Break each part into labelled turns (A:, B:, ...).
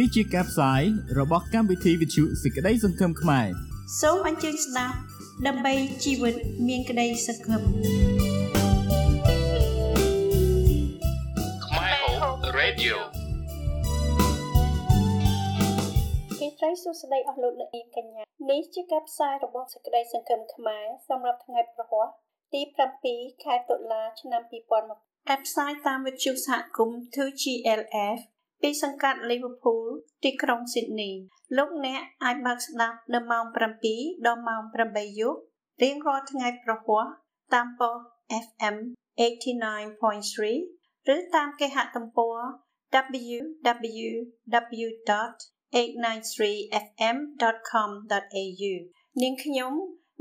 A: នេះជាការផ្សាយរបស់កម្មវិធីវិទ្យុសេចក្តីសង្ឃឹមខ្មែរ
B: សូមអញ្ជើញស្ដាប់ដើម្បីជីវិតមានក្តីសង្ឃឹម
C: ខ្មែរ Hope Radio
B: គេត្រីសួស្តីអស់លោកអ្នកនាងកញ្ញានេះជាការផ្សាយរបស់សេចក្តីសង្ឃឹមខ្មែរសម្រាប់ថ្ងៃប្រហ័សទី7ខែតុលាឆ្នាំ2020អេផ្សាយតាមវិទ្យុសហគមន៍ 2GLF ពីសង្កាត់ Liverpool ទីក្រុង Sydney លោកអ្នកអាចបើកស្ដាប់នៅម៉ោង7ដល់ម៉ោង8យប់រៀងរាល់ថ្ងៃប្រហ័សតាមប៉ុស FM 89.3ឬតាមគេហទំព័រ www.893fm.com.au នាងខ្ញុំ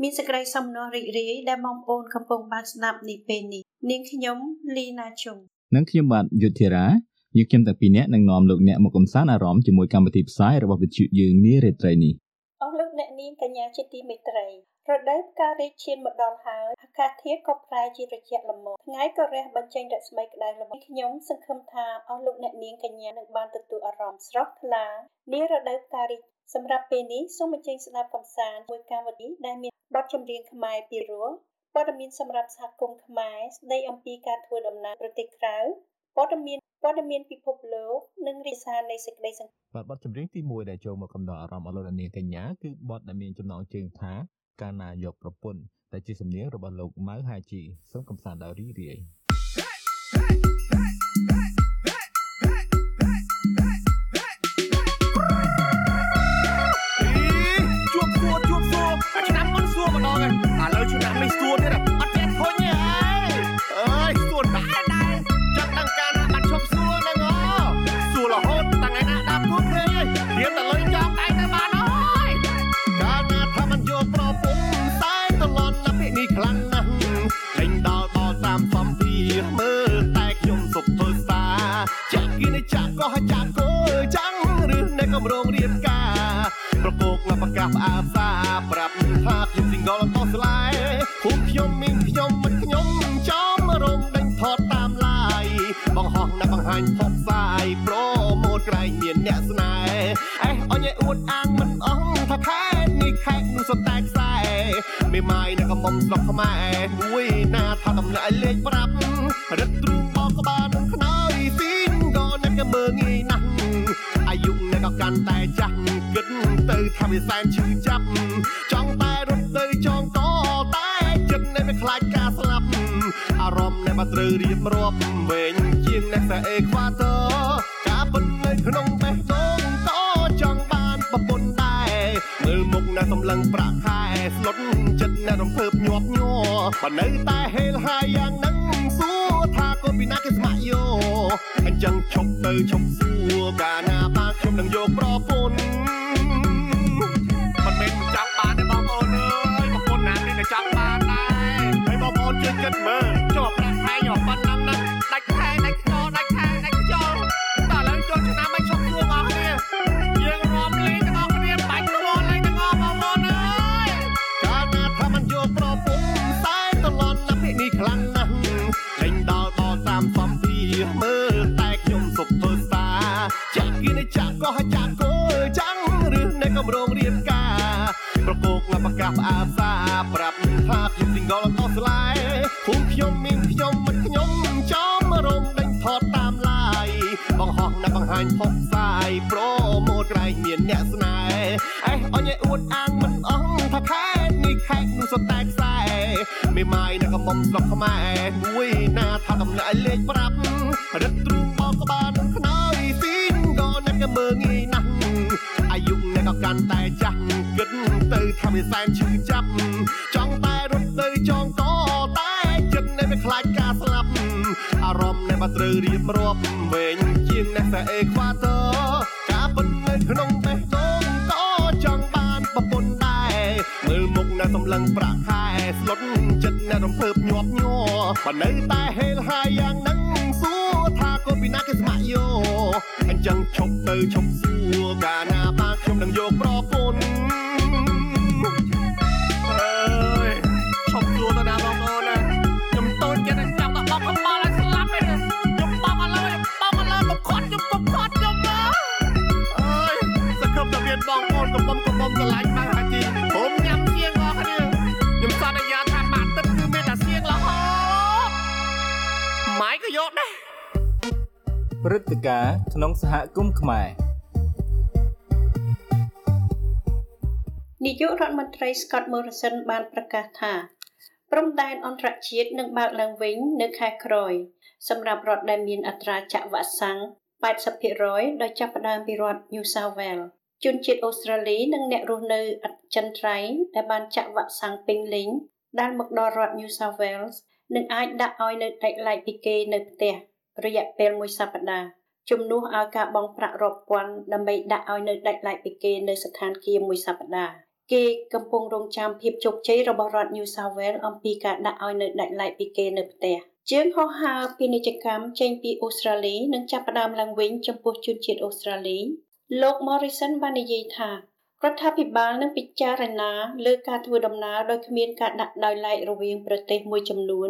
B: មានសេចក្តីសំណររីករាយដែលបងប្អូនកំពុងបានស្ដាប់នាពេលនេះនាងខ្ញុំលីណាជុង
A: និងខ្ញុំបាទយុធិរា យើងខ្ញុំទាំងពីរនាក់នឹងនាំលោកអ្នកមកកំសាន្តអារម្មណ៍ជាមួយកម្មវិធីផ្សាយរបស់វិទ្យុយើងនារាត្រីនេះ
B: អស់លោកអ្នកនាងកញ្ញាជាទីមេត្រីរដូវផ្ការីកឈានមកដល់ហើយអាកាសធាតុក៏ប្រែជាត្រជាក់ល្មមថ្ងៃក៏រះបញ្ចេញរស្មីក្តៅល្មមខ្ញុំសង្ឃឹមថាអស់លោកអ្នកនាងកញ្ញានឹងបានទទួលអារម្មណ៍ស្រស់ថ្លានារដូវផ្ការីកសម្រាប់ពេលនេះសូមអញ្ជើញស្ដាប់កំសាន្តមួយកម្មវិធីដែលមានបទចម្រៀងខ្មែរពីរោះព័ត៌មានសម្រាប់សហគមន៍ខ្មែរស្ដីអំពីការធ្វើដំណើរប្រទេសក្រៅព័ត៌មាន ព័ត៌មានពិភពលោកនិងរិះសានៃសេចក្តីសង្ឃឹម
A: បាទបទចម្រៀងទី1ដែលចូលមកកំដរអារម្មណ៍អស់លោកអ្នកនាងកញ្ញាគឺបទដែលមានចំណងជើងថាកាលណាយកប្រពន្ធដែលជាសំនៀងរបស់លោកម៉ៅហាជីសូមកំសាន្តដោយរីករាយ
D: ជួ ខ្មែរមួយណាថាតម្លាក់លេខប្រាប់រឹតទ្រូងបោកក្បាលនឹងខ្នើយស៊ីនក៏អ្នកក៏មើងងាយណាស់អាយុអ្នកក៏កាន់តែចាស់គិតទៅថាវាសែនឈឺចាប់ចង់តែរត់ទៅចង់តតែចិត្តនៅវាខ្លាចការស្លាប់អារម្មណ៍នៅមកត្រូវរៀបរាប់វែងជាងអ្នកតែ បើនៅតែហេលហាយយ៉ាងហ្នឹងសួរថាកូនពីណាគេស្ម័គ្រយោអញ្ចឹងឈប់ទៅឈប់សួរកាលណាបាន កមកប្រកាសផ្អាសាប្រាប់ថាខ្ញុំ single អត់ស្លាយភូមិខ្ញុំមានខ្ញុំមិនខ្ញុំចំរំដេញថតតាមឡាយបង្ហោះនៅបង្ហាញផុសផ្សាយប្រូម៉ូតក្រែងមានអ្នកស្នេហ៍អេះអញឯអួតអាងមិនអស់ថាខេតនេះខេតនោះសុទ្ធតែខ្សែមេម៉ាយនៅកំមុំស្រុកខ្មែរមួយណាថាតម្លាក់លេខប្រាប់រឹតទ្រូងបោកក្បាលនឹងខ្នើយស៊ីនក៏អ្នកក៏មើងងាយណាស់អាយុអ្នកក៏កាន់តែចាស់គិតទៅថា វាសែនឈឺចាប់ចង់តែរត់ទៅចង់តតែចិត្តនៅវាខ្លាចការស្លាប់អារម្មណ៍នៅមកត្រូវរៀបរាប់វែងជាងអ្នកតែអេខ្វាទ័រការពិតនៅក្នុងបេះដូងក៏ចង់បានប្រពន្ធដែរមើលមុខនៅសម្លឹងប្រាក់ខែស្លុតចិត្តនៅរំភើបញាប់ញ័របើនៅតែហេលហាយយ៉ាងហ្នឹងសួរថាកូនពីណាគេស្ម័គ្រយោអញ្ចឹងឈប់ទៅឈប់សួរកាលណាបានខ្ញុំនឹងយកប្រ ព្រឹត្តិការ
A: ណ៍ក្នុងសហគមន៍ខ្មែរ
B: នាយករដ្ឋមន្ត្រី Scott Morrison បានប្រកាសថាព្រំដែនអន្តរជាតិនឹងបើកឡើងវិញនៅខែក្រោយ សម្រាប់រដ្ឋដែលមានអត្រាចាក់វ៉ាក់សាំង80%ដោយចាប់ផ្ដើមពីរដ្ឋ New South Wales ជនជាតិអូស្ត្រាលីនិងអ្នករស់នៅអចិន្ត្រៃយ៍ដែលបានចាក់វ៉ាក់សាំងពេញលេញដែលមកដល់រដ្ឋ New South Wales នឹងអាចដាក់ឲ្យនៅដាច់ឡែកពីគេនៅផ្ទះ រយៈពេលមួយសប្តាហ៍ជំនួសឲ្យការបង់ប្រាក់រាប់ពាន់ដើម្បីដាក់ឲ្យនៅដាច់ឡែកពីគេនៅស្ថានភាពមួយសប្តាហ៍គេកំពុងរងចាំភាពជោគជ័យរបស់រដ្ឋ New South Wales អំពីការដាក់ឲ្យនៅដាច់ឡែកពីគេនៅផ្ទះជើងហោះហើរពាណិជ្ជកម្មចេញពីអូស្ត្រាលីនឹងចាប់ផ្ដើមឡើងវិញចំពោះជនជាតិអូស្ត្រាលីលោក Morrison បាននិយាយថារដ្ឋាភិបាលនឹងពិចារណាលើការធ្វើដំណើរដោយគ្មានការដាក់ដោយឡែករវាងប្រទេសមួយចំនួន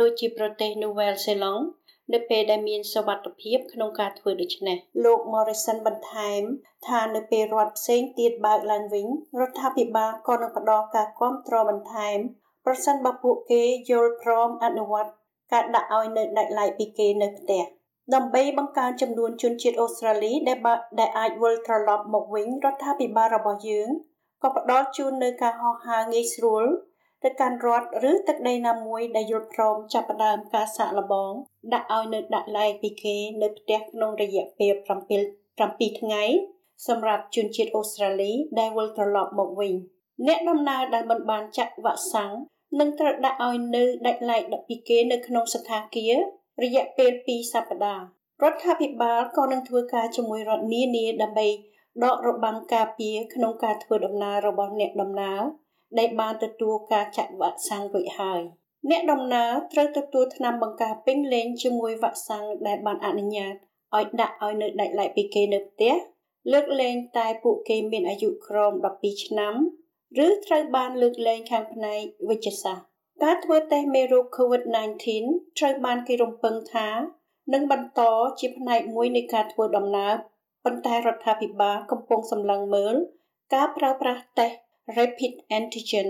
B: ដូចជាប្រទេស Nouvelle Zelande នៅពេលដែលមានសវត្ថភាពក្នុងការធ្វើដូច្នេះលោក Morrison បន្ថែម ថានៅពេលរដ្ឋផ្សេងទៀតបើកឡើងវិញរដ្ឋាភិបាលក៏នឹងផ្ដល់ការគាំទ្របន្ថែមប្រសិនបើពួកគេយល់ព្រមអនុវត្តការដាក់ឲ្យនៅដាច់ឡែកពីគេនៅផ្ទះដើម្បីបង្កើនចំនួនជនជាតិអូស្ត្រាលីដែលដែលអាចវិលត្រឡប់មកវិញរដ្ឋាភិបាលរបស់យើងក៏ផ្ដល់ជូននៅការហោះហើរងាយស្រួល ទៅកាន់រដ្ឋឬទឹកដីណាមួយដែលយល់ព្រមចាប់ផ្ដើមការសាកល្បង ដាក់ឲ្យនៅដាក់ឡែកពីគេនៅផ្ទះក្នុងរយៈពេល7 7ថ្ងៃសម្រាប់ជនជាតិអូស្ត្រាលីដែលវិលត្រឡប់មកវិញអ្នកដំណើរដែលមិនបានចាក់វ៉ាក់សាំងនឹងត្រូវដាក់ឲ្យនៅដាច់ឡែកពីគេនៅក្នុងស្ថានភាពរយៈពេល2សប្តាហ៍រដ្ឋាភិបាលក៏នឹងធ្វើការជាមួយរដ្ឋនានាដើម្បីដករបាំងការពារក្នុងការធ្វើដំណើររបស់អ្នកដំណើរ ដែលបានទទួលការចាក់វ៉ាក់សាំងរួចហើយអ្នកដំណើរត្រូវទទួលថ្នាំបង្ការពេញលេញជាមួយវ៉ាក់សាំងដែលបានអនុញ្ញាតឲ្យដាក់ឲ្យនៅដាច់ឡែកពីគេនៅផ្ទះលើកលែងតែពួកគេមានអាយុក្រោម12ឆ្នាំឬត្រូវបានលើកលែងខាងផ្នែកវិទ្យាសាស្ត្រការធ្វើតេស្តមេរោគ COVID-19 ត្រូវបានគេរំពឹងថានឹងបន្តជាផ្នែកមួយនៃការធ្វើដំណើរប៉ុន្តែរដ្ឋាភិបាលកំពុងសម្លឹងមើលការប្រើប្រាស់តេស្ត Rapid Antigen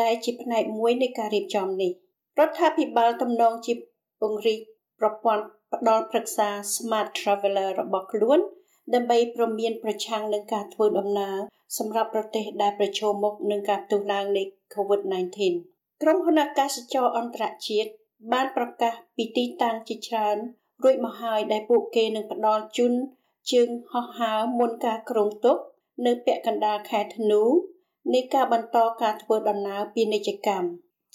B: ដែលជាផ្នែកមួយនៃការរៀបចំនេះរដ្ឋាភិបាលទំនងជាពង្រីកប្រព័ន្ធផ្ដល់ប្រឹក្សា Smart Traveler របស់ខ្លួន ដើម្បីប្រមានប្រឆាំងនឹងការធ្វើដំណើរសម្រាប់ប្រទេសដែលប្រឈមមុខនឹងការផ្ទុះឡើងនៃ COVID-19 ក្រុមហ៊ុនអាកាសចរអន្តរជាតិបានប្រកាសពីទីតាំងជាច្រើនរួចមកហើយដែលពួកគេនឹងផ្ដល់ជូនជើងហោះហើរមុនការគ្រោងទុក នៅពាក់កណ្ដាលខែធ្នូ នៃការបន្តការធ្វើដំណើរពាណិជ្ជកម្ម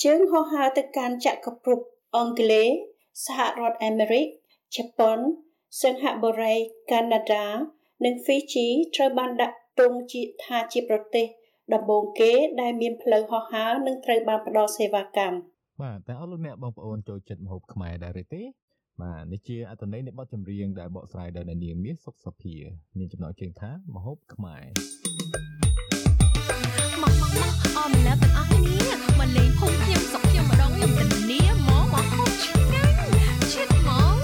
B: ជើងហោះហើរទៅកាន់ចក្រភពអង់គ្លេសសហរដ្ឋអាមេរិកជប៉ុនសិង្ហបុរីកាណាដា និងហ្វីជីត្រូវបានដាក់ទង់ជាថាជាប្រទេសដំបូងគេដែលមានផ្លូវហោះហើរនិងត្រូវបានផ្ដល់សេវាកម្ម
A: បាទតែអស់លោកអ្នកបងប្អូនចូលចិត្តម្ហូបខ្មែរដែរទេបាទនេះជាអត្ថន័យនៃបទចម្រៀងដែលបកស្រាយដោយនាងមាសសុខសភា មានចំណងជើងថាម្ហូបខ្មែរ
C: មកមកមកអមឡាទាំងអស់គ្នាមកលេងភូមិខ្ញុំសុកខ្ញុំម្ដងខ្ញុំទៅនាមកមកហូបឆ្ងាញ់ចិត្តមក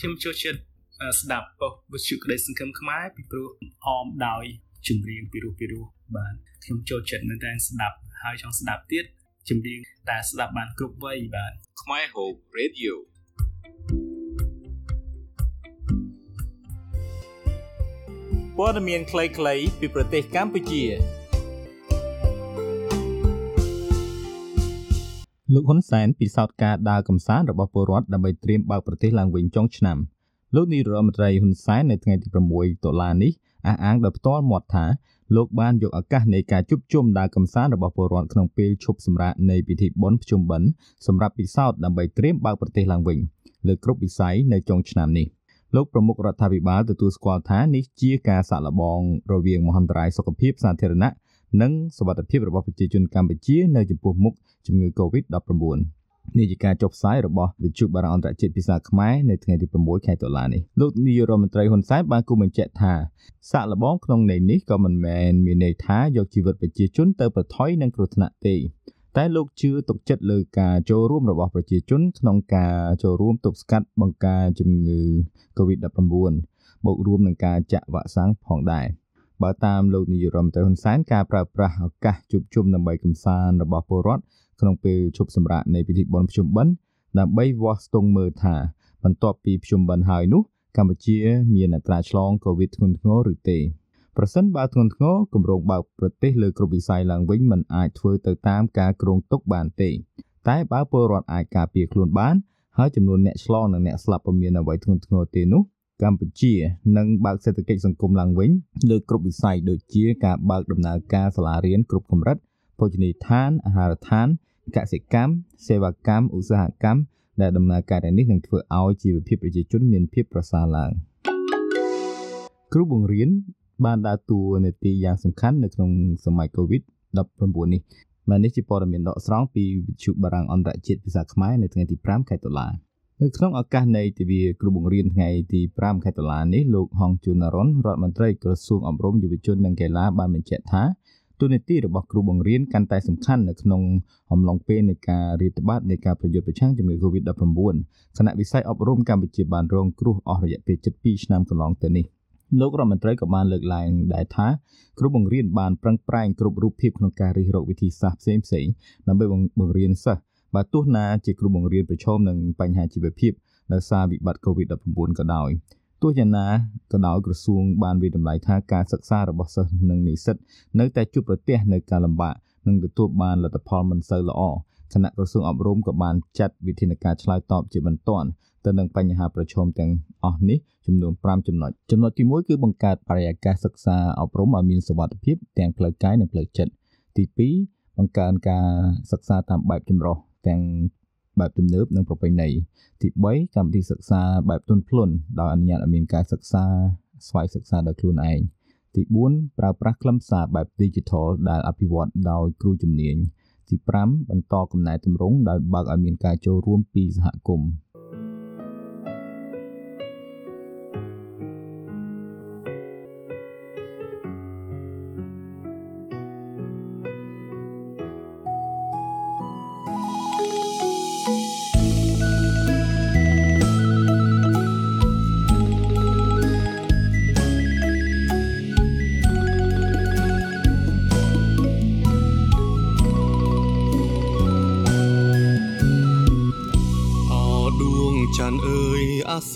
E: ខ្ញុំចូលចិត្តអឺស្ដាប់ប៉ុស្តិ៍វិទ្យុក្តីសង្ឃឹមខ្មែរពីព្រោះអមដោយចម្រៀងពីរោះពីរោះបាទខ្ញុំចូលចិត្តមែនតើស្ដាប់ហើយចង់ស្ដាប់ទៀតចម្រៀងដែលស្ដាប់បានគ្រប់វ័យបាទ
A: ខ្មែរ Hope Radio ព័ត៌មានខ្លីៗពីប្រទេសកម្ពុជា លោកហ៊ុនសែនពិសោធន៍ការដើរកំសាន្តរបស់ពលរដ្ឋដើម្បីត្រៀមបើកប្រទេសឡើងវិញចុងឆ្នាំលោកនាយរដ្ឋមន្ត្រីហ៊ុនសែននៅថ្ងៃទី6តុលានេះអះអាងដោយផ្ទាល់មាត់ថាលោកបានយកឱកាសនៃការជួបជុំដើរកំសាន្តរបស់ពលរដ្ឋក្នុងពេលឈប់សម្រាកនៃពិធីបុណ្យភ្ជុំបិណ្ឌសម្រាប់ពិសោធន៍ដើម្បីត្រៀមបើកប្រទេសឡើងវិញលើគ្រប់វិស័យនៅចុងឆ្នាំនេះលោកប្រមុខរដ្ឋាភិបាលទទួលស្គាល់ថានេះជាការសាក់លបងរវាងមហន្តរាយសុខភាពសាធារណៈ និងសុវត្ថិភាពរបស់ប្រជាជនកម្ពុជានៅចំពោះមុខជំងឺ Covid-19 នេះជាការចុះផ្សាយរបស់វិទ្យុបារាំងអន្តរជាតិភាសាខ្មែរនៅថ្ងៃទី6ខែតុលានេះលោកនាយរដ្ឋមន្ត្រីហ៊ុនសែនបានគូបញ្ជាក់ថាសាក់លបងក្នុងន័យនេះក៏មិនមែនមានន័យថាយកជីវិតប្រជាជនទៅប្រថុយនឹងគ្រោះថ្នាក់ទេតែលោកជឿទុកចិត្តលើការចូលរួមរបស់ប្រជាជនក្នុងការចូលរួមទប់ស្កាត់បង្ការជំងឺ Covid-19 បូករួមនឹងការចាក់វ៉ាក់សាំងផងដែរ បើតាមលោកនាយរដ្ឋមន្ត្រីហ៊ុនសែនការប្រើប្រាស់ឱកាសជួបជុំដើម្បីកំសាន្តរបស់ពលរដ្ឋក្នុងពេលជប់សម្រាកនៃពិធីបុណ្យភ្ជុំបិណ្ឌដើម្បីវាស់ស្ទង់មើលថាបន្ទាប់ពីភ្ជុំបិណ្ឌហើយនោះកម្ពុជា មានអត្រាឆ្លងកូវីដធ្ងន់ធ្ងរឬទេប្រសិនបើធ្ងន់ធ្ងរគម្រោងបើកប្រទេសលើគ្រប់វិស័យឡើងវិញមិនអាចធ្វើទៅតាមការគ្រោងទុកបានទេ តែបើពលរដ្ឋអាចការពារខ្លួនបានហើយចំនួនអ្នកឆ្លងនិងអ្នកស្លាប់ពុំមានអ្វីធ្ងន់ធ្ងរទេនោះ កម្ពុជានឹងបើកសេដ្ឋកិច្ចសង្គមឡើងវិញលើគ្រប់វិស័យដូចជាការបើកដំណើរការសាលារៀនគ្រប់កម្រិតភោជនីយដ្ឋានអាហារដ្ឋានកសិកម្មសេវាកម្មឧស្សាហកម្មដែលដំណើរការទាំងនេះនឹងធ្វើឲ្យជីវភាពប្រជាជនមានភាពប្រសើរឡើងគ្រូបង្រៀនបានដើរតួនាទីយ៉ាងសំខាន់នៅក្នុងសម័យ COVID-19 នេះមកនេះជាព័ត៌មានដកស្រង់ពីវិទ្យុបារាំងអន្តរជាតិភាសាខ្មែរនៅថ្ងៃទី5ខែតុលា នៅក្នុងឱកាសនៃទិវាគ្រូបង្រៀនថ្ងៃទី5ខែតុលានេះលោកហងជួនណរុនរដ្ឋមន្ត្រីក្រសួងអប់រំយុវជននិងកីឡាបានបញ្ជាក់ថាទូនាទីរបស់គ្រូបង្រៀនកាន់តែសំខាន់នៅក្នុងអំឡុងពេលនៃការរាតត្បាតនៃការប្រយុទ្ធប្រឆាំងជំងឺ Covid-19 គណៈវិស័យអប់រំកម្ពុជាបានរងគ្រោះអស់រយៈពេល7ឆ្នាំកន្លងទៅនេះលោករដ្ឋមន្ត្រីក៏បានលើកឡើងដែរថាគ្រូបង្រៀនបានប្រឹងប្រែងគ្រប់រូបភាពក្នុងការរិះរកវិធីសាស្ត្រផ្សេងៗដើម្បីបង្រៀនសិស្ស បើទោះណាជាគ្រូបង្រៀនប្រឈមនឹងបញ្ហាជីវភាពដោយសារវិបត្តិ COVID-19 ក៏ដោយទោះយ៉ាងណាក៏ដោយក្រសួងបានវិតម្លៃថាការសិក្សារបស់សិស្សនិងនិស្សិតនៅតែជួបប្រទះនៅការលំបាកនិងទទួលបានលទ្ធផលមិនសូវល្អគណៈក្រសួងអប់រំក៏បានចាត់វិធានការឆ្លើយតបជាបន្ទាន់ទៅនឹងបញ្ហាប្រឈមទាំងអស់នេះចំនួន5ចំណុចចំណុចទី1គឺបង្កើតបរិយាកាសសិក្សាអប់រំឲ្យមានសុវត្ថិភាពទាំងផ្លូវកាយនិងផ្លូវចិត្តទី2បង្កើនការសិក្សាតាមបែបចម្រុះ ទាំងបែបទំនើបនិងប្រពៃណីទី3កម្មវិធីសិក្សាបែបទន់ភ្លន់ដោយអនុញ្ញាតឲ្យមានការសិក្សាស្វ័យសិក្សាដោយខ្លួនឯងទី4ប្រើប្រាស់ខ្លឹមសារបែប Digital ដែលអភិវឌ្ឍដោយគ្រូជំនាញទី5បន្តកំណែទម្រង់ដោយបើកឲ្យមានការចូលរួមពីសហគមន៍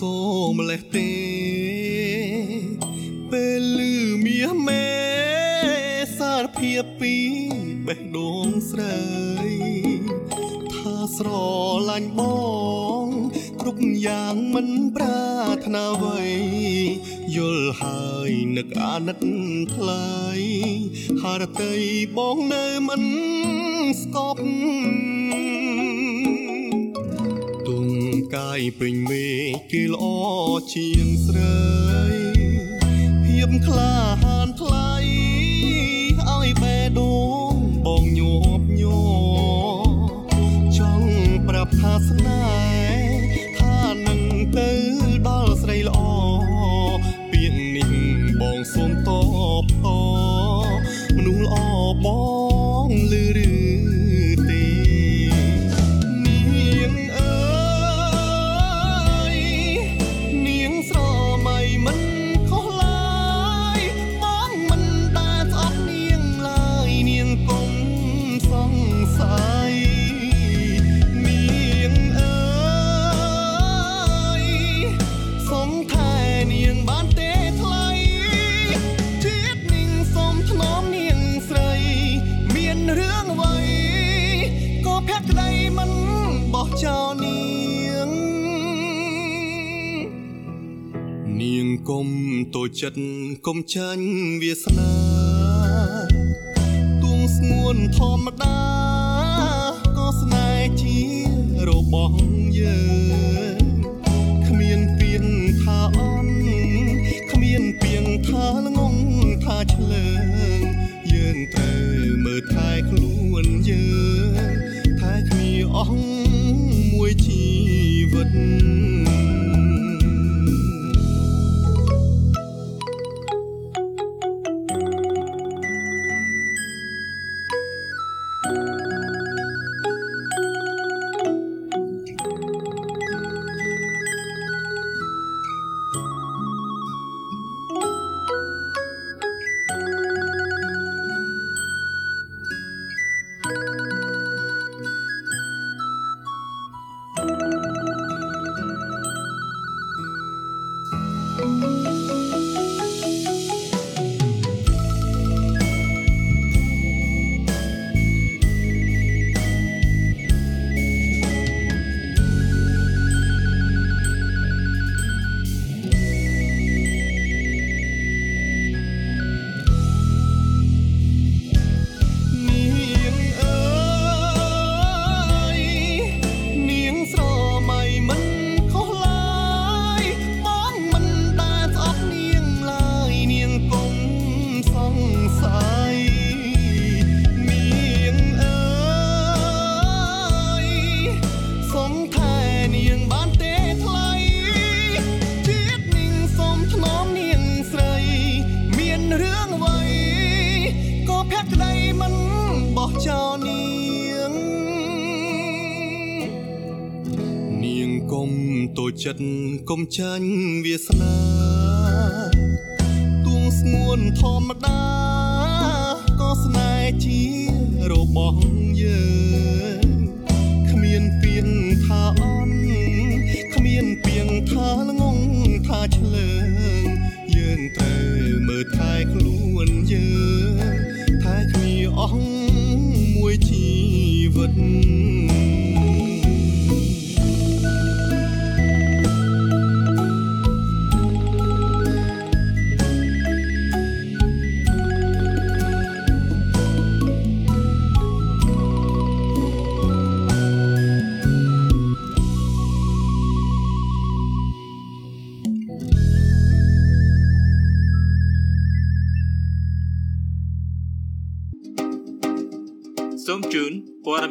F: សូរម្លេះទេ ពេលលឺមាសមេសារភាពពីបេះដូងស្រីថាស្រឡាញ់បងគ្រប់យ៉ាងមិនប្រាថ្នាអ្វីយល់ហើយនឹកអាណិតថ្លៃហារតីបងនៅមិនស្កប់កាយពេញមេ គេល្អជាងស្រីភាពក្លា តូចចិត្តគុំចាញ់វាសនាទួងស្ងួនធម្មតា ចាញ់វាសនាទួងស្ងួនធម្មតាក៏ស្នេហ៍ជារបស់យើងគ្មានពីងថាអន់គ្មានពីងថាល្ងងថាឆ្លើងយើងត្រូវមើលថែខ្លួនយើងថែគ្នាអស់មួយជីវិត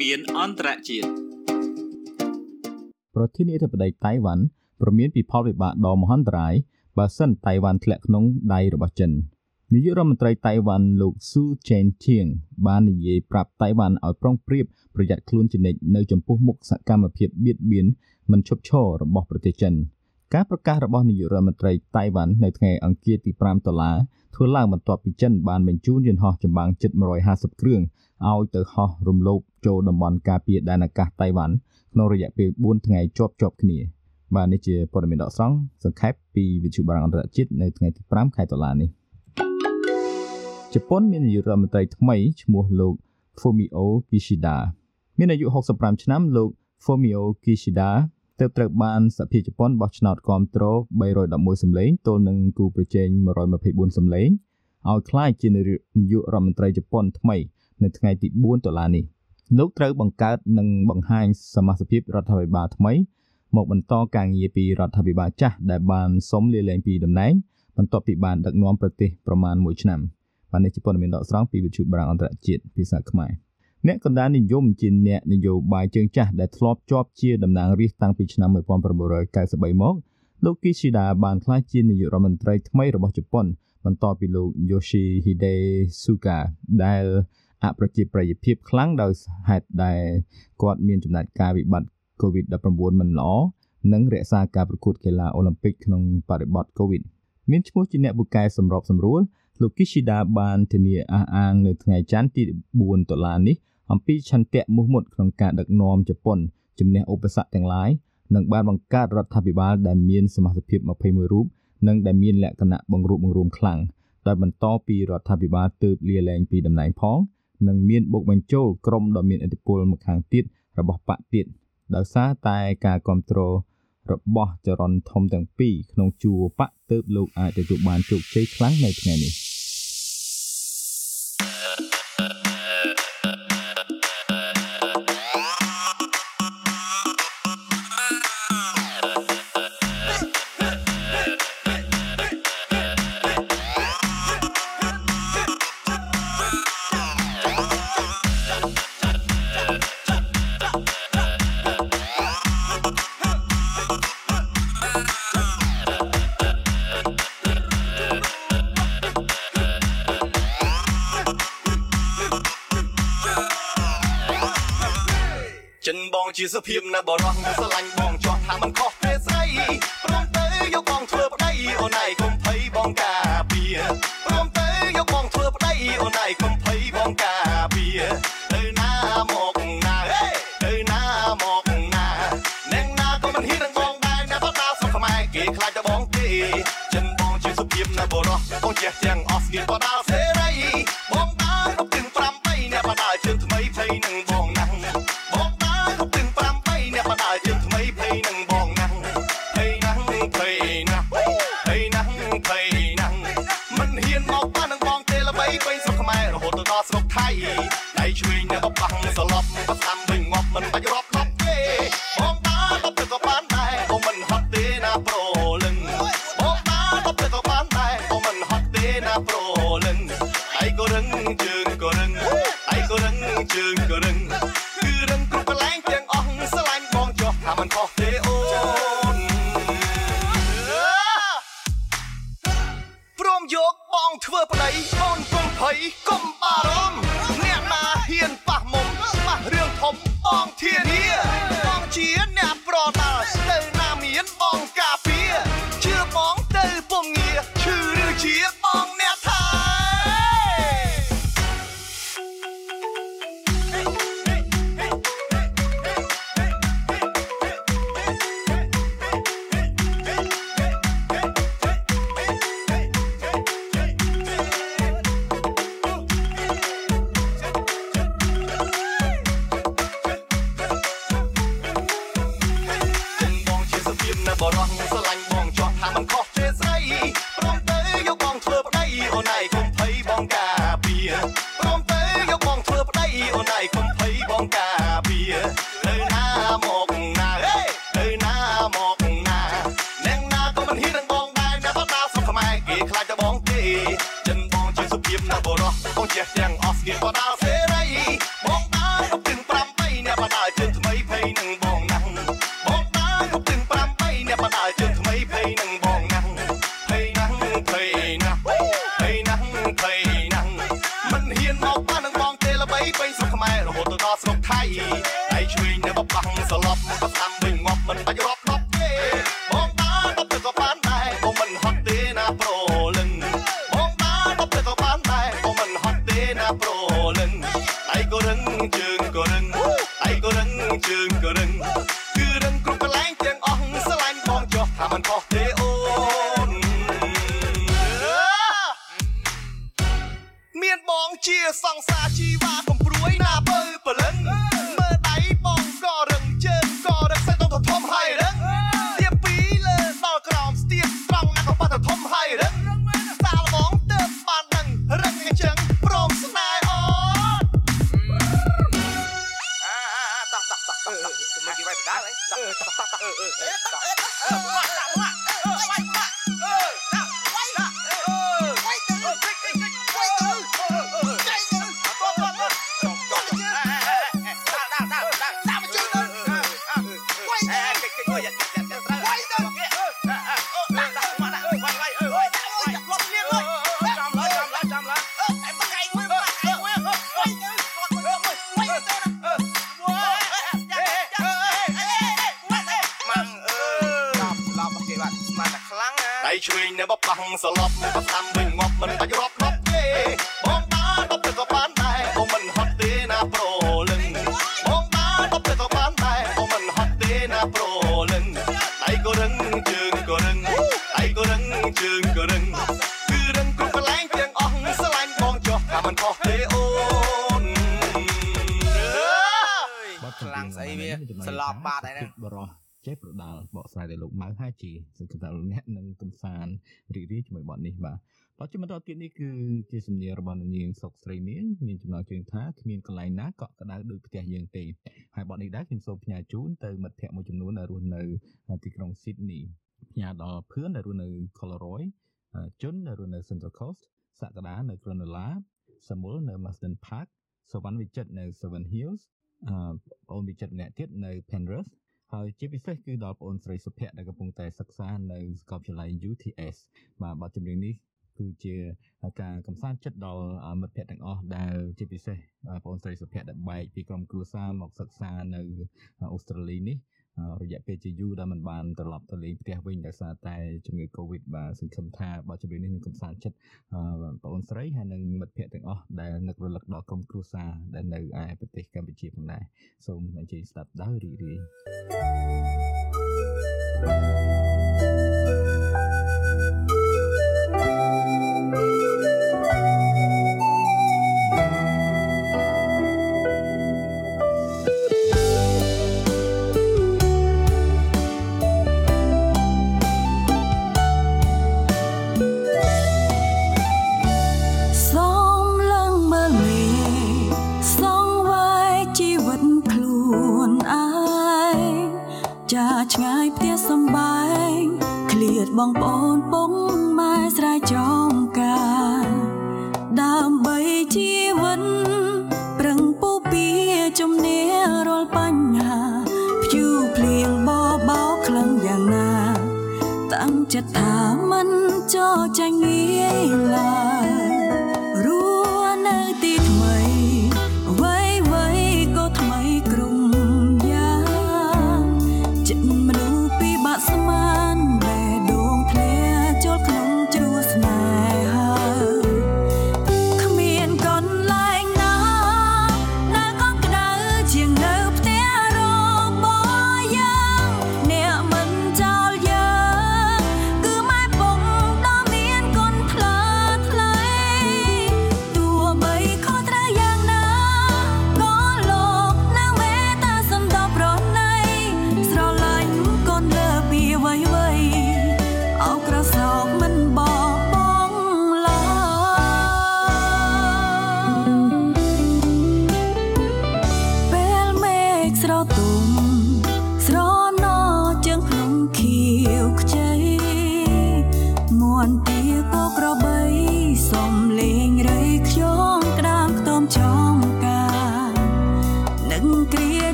G: មានអន្តរជាតិ
A: ប្រធានាធិបតីតៃវ៉ាន់ប្រមានពីផលវិបាកដ៏មហន្តរាយបើសិនតៃវ៉ាន់ធ្លាក់ក្នុងដៃរបស់ចិននាយករដ្ឋមន្ត្រីតៃវ៉ាន់លោកស៊ូចេនឈៀងបាននិយាយប្រាប់តៃវ៉ាន់ឲ្យប្រុងប្រៀបប្រយ័ត្នខ្លួនជានិច្ចនៅចំពោះមុខសកម្មភាពបៀតបៀនមិនឈប់ឈររបស់ប្រទេសចិនការប្រកាសរបស់នាយករដ្ឋមន្ត្រីតៃវ៉ាន់នៅថ្ងៃអង្គារទី5ដុល្លារធ្វើឡើងបន្ទាប់ពីចិនបានបញ្ជូនយន្តហោះចម្បាំងជិត150គ្រឿង ឲ្យទៅហោះរំលោភចូលតំបន់ការពារដែនអាកាសតៃវ៉ាន់ក្នុងរយៈពេល4ថ្ងៃជាប់ជាប់គ្នាបាទនេះជាព័ត៌មានដកស្រង់សង្ខេបពីវិទ្យុបារាំងអន្តរជាតិនៅថ្ងៃទី5ខែតុលានេះជប៉ុនមាននាយករដ្ឋមន្ត្រីថ្មីឈ្មោះលោក Fumio Kishida មានអាយុ65ឆ្នាំលោក Fumio Kishida ទើបត្រូវបានសភាជប៉ុនបោះឆ្នោតគាំទ្រ311សម្លេងទល់នឹងគូប្រជែង124សម្លេងឲ្យក្លាយជានាយករដ្ឋមន្ត្រីជប៉ុនថ្មី នៅថ្ងៃទី4តុលានេះលោកត្រូវបង្កើតនិងបង្ហាញសមាជិករដ្ឋាភិបាលថ្មីមកបន្តការងារពីរដ្ឋាភិបាលចាស់ដែលបានសុំលាលែងពីតំណែងបន្ទាប់ពីបានដឹកនាំប្រទេសប្រមាណ1ឆ្នាំបាទនេះជាព័ត៌មានដកស្រង់ពីវិទ្យុបារាំងអន្តរជាតិភាសាខ្មែរអ្នកកណ្ដាលនិយមជាអ្នកនយោបាយជើងចាស់ដែលធ្លាប់ជាប់ជាតំណាងរាស្ត្រតាំងពីឆ្នាំ1993មកលោក Kishida បានក្លាយជានាយករដ្ឋមន្ត្រីថ្មីរបស់ជប៉ុន បន្ទាប់ពីលោក Yoshihide Suga ដែល អប្រជាប្រិយភាពខ្លាំងដោយហេតុដែលគាត់មានចំណាត់ការវិបត្តិ COVID-19 មិនល្អនិងរក្សាការប្រកួតកីឡាអូឡ িম্প ពិកក្នុងបរិបទ COVID មានឈ្មោះជាអ្នកពូកែសម្របសម្រួលលោក Kishida បានធានាអះអាងនៅថ្ងៃច័ន្ទទី4ដុល្លារនេះអំពីឆន្ទៈមោះមុតក្នុងការដឹកនាំជប៉ុនជំនះឧបសគ្គទាំងឡាយនិងបានបង្កើតរដ្ឋាភិបាលដែលមានសមាជិកភាព21រូបនិងដែលមានលក្ខណៈបង្រួបបង្រួមខ្លាំងដោយបន្តពីរដ្ឋាភិបាលទើបលាលែងពីតំណែងផង និងមានបុកបញ្ចូលក្រុមដ៏មានឥទ្ធិពលម្ខាងទៀតរបស់បកទៀតដោយសារតែការគ្រប់គ្រងរបស់ចរន្តធំទាំងពីរក្នុងជួរបកទើបលោកអាចទទួលបានជោគជ័យខ្លាំងនៅថ្ងៃ
D: នេះ សុភាពណាបរោះស្រឡាញ់បងចោះថាมันខុសទេស្រីព្រមទៅយកបងធ្វើប្តីអូនឯងកុំភ័យបងការពារព្រមទៅយកបងធ្វើប្តីអូនឯងកុំភ័យបងការពារទៅណាមកណាហេទៅណាមកណាអ្នកណាក៏មិនហ៊ាននឹងបងដែរណាបដាសុខខ្មែរគេខ្លាចតែបងទេចិនបងជាសុភាពណាបរោះបងចេះទាំងអស់ស្គៀតបដា បស្ដាំវិញងាប់មិនបាច់រាប់ដល់ទេបងបានដល់ទៅក៏បានដែរបងមិនហត់ទេណាប្រូលឹងបងបានដល់ទៅក៏បានដែរបងមិនហត់ទេណាប្រូលឹងដៃក៏រឹងជើងក៏រឹងដៃក៏រឹងជើងក៏រឹងគឺរឹងគ្រប់កន្លែងទាំងអស់ស្រឡាញ់បងចុះថាมันខុសទេអូន
A: បទចម្រៀងស្អីវាចំណុច
H: ស្លាប់បាត់ហើយហ្នឹង
A: បរោះចេះប្រដាល់បកស្រាយដោយលោកម៉ៅហាជីសង្ឃឹមថាលោកអ្នកនឹងកំសាន្តរីករាយជាមួយបទនេះបាទ បទជាបន្តទៀតនេះគឺជាសំនៀងរបស់នាងសុកស្រីនាងមានចំណងជើងថាគ្មានកន្លែងណាកក់ក្ដៅដូចផ្ទះយើងទេហើយបទនេះដែរខ្ញុំសូមផ្ញើជូនទៅមិត្តភ័ក្តិមួយចំនួនដែលរស់នៅទីក្រុង Sydney ផ្ញើដល់ភឿនដែលរស់នៅ Coloroy ជុនដែលរស់នៅ Central Coast សក្តានៅ Cronulla សមុលនៅ Marsden Park សវណ្ណវិចិត្រនៅ Seven Hills អឺបងអូនវិចិត្រម្នាក់ទៀតនៅ Penrith ហើយជាពិសេសគឺដល់បងអូនស្រីសុភ័ក្រដែលកំពុងតែសិក្សានៅសាកលវិទ្យាល័យ UTS បាទបទចម្រៀងនេះ គឺជាការកំសាន្តចិត្តដល់មិត្តភ័ក្តិទាំងអស់ដែលជាពិសេសបងអូនស្រីសុភ័ក្រដែលបែកពីក្រុមគ្រួសារមកសិក្សានៅអូស្ត្រាលីនេះរយៈពេលជាយូរដែលមិនបានត្រឡប់ទៅលេងផ្ទះវិញដោយសារតែជំងឺ Covid បាទសង្ឃឹមថាបទចម្រៀងនេះនឹងកំសាន្តចិត្តបងអូនស្រីហើយនិងមិត្តភ័ក្តិទាំងអស់ដែលនឹករលឹកដល់ក្រុមគ្រួសារដែលនៅឯប្រទេសកម្ពុជាផងដែរសូមអញ្ជើញស្ដាប់ដោយរីករាយ
I: សូ ចាឆ្ងាយផ្ទះសំបែងឃ្លាតបងប្អូនពុកម៉ែស្រែចំការ ដើម្បីជីវិតប្រឹងពុះពៀជំនះរាល់បញ្ហាព្យុះភ្លៀងបបោកខ្លាំងយ៉ាងណា តាំងចិត្តថាមិនចោចាញ់ងាយឡើយ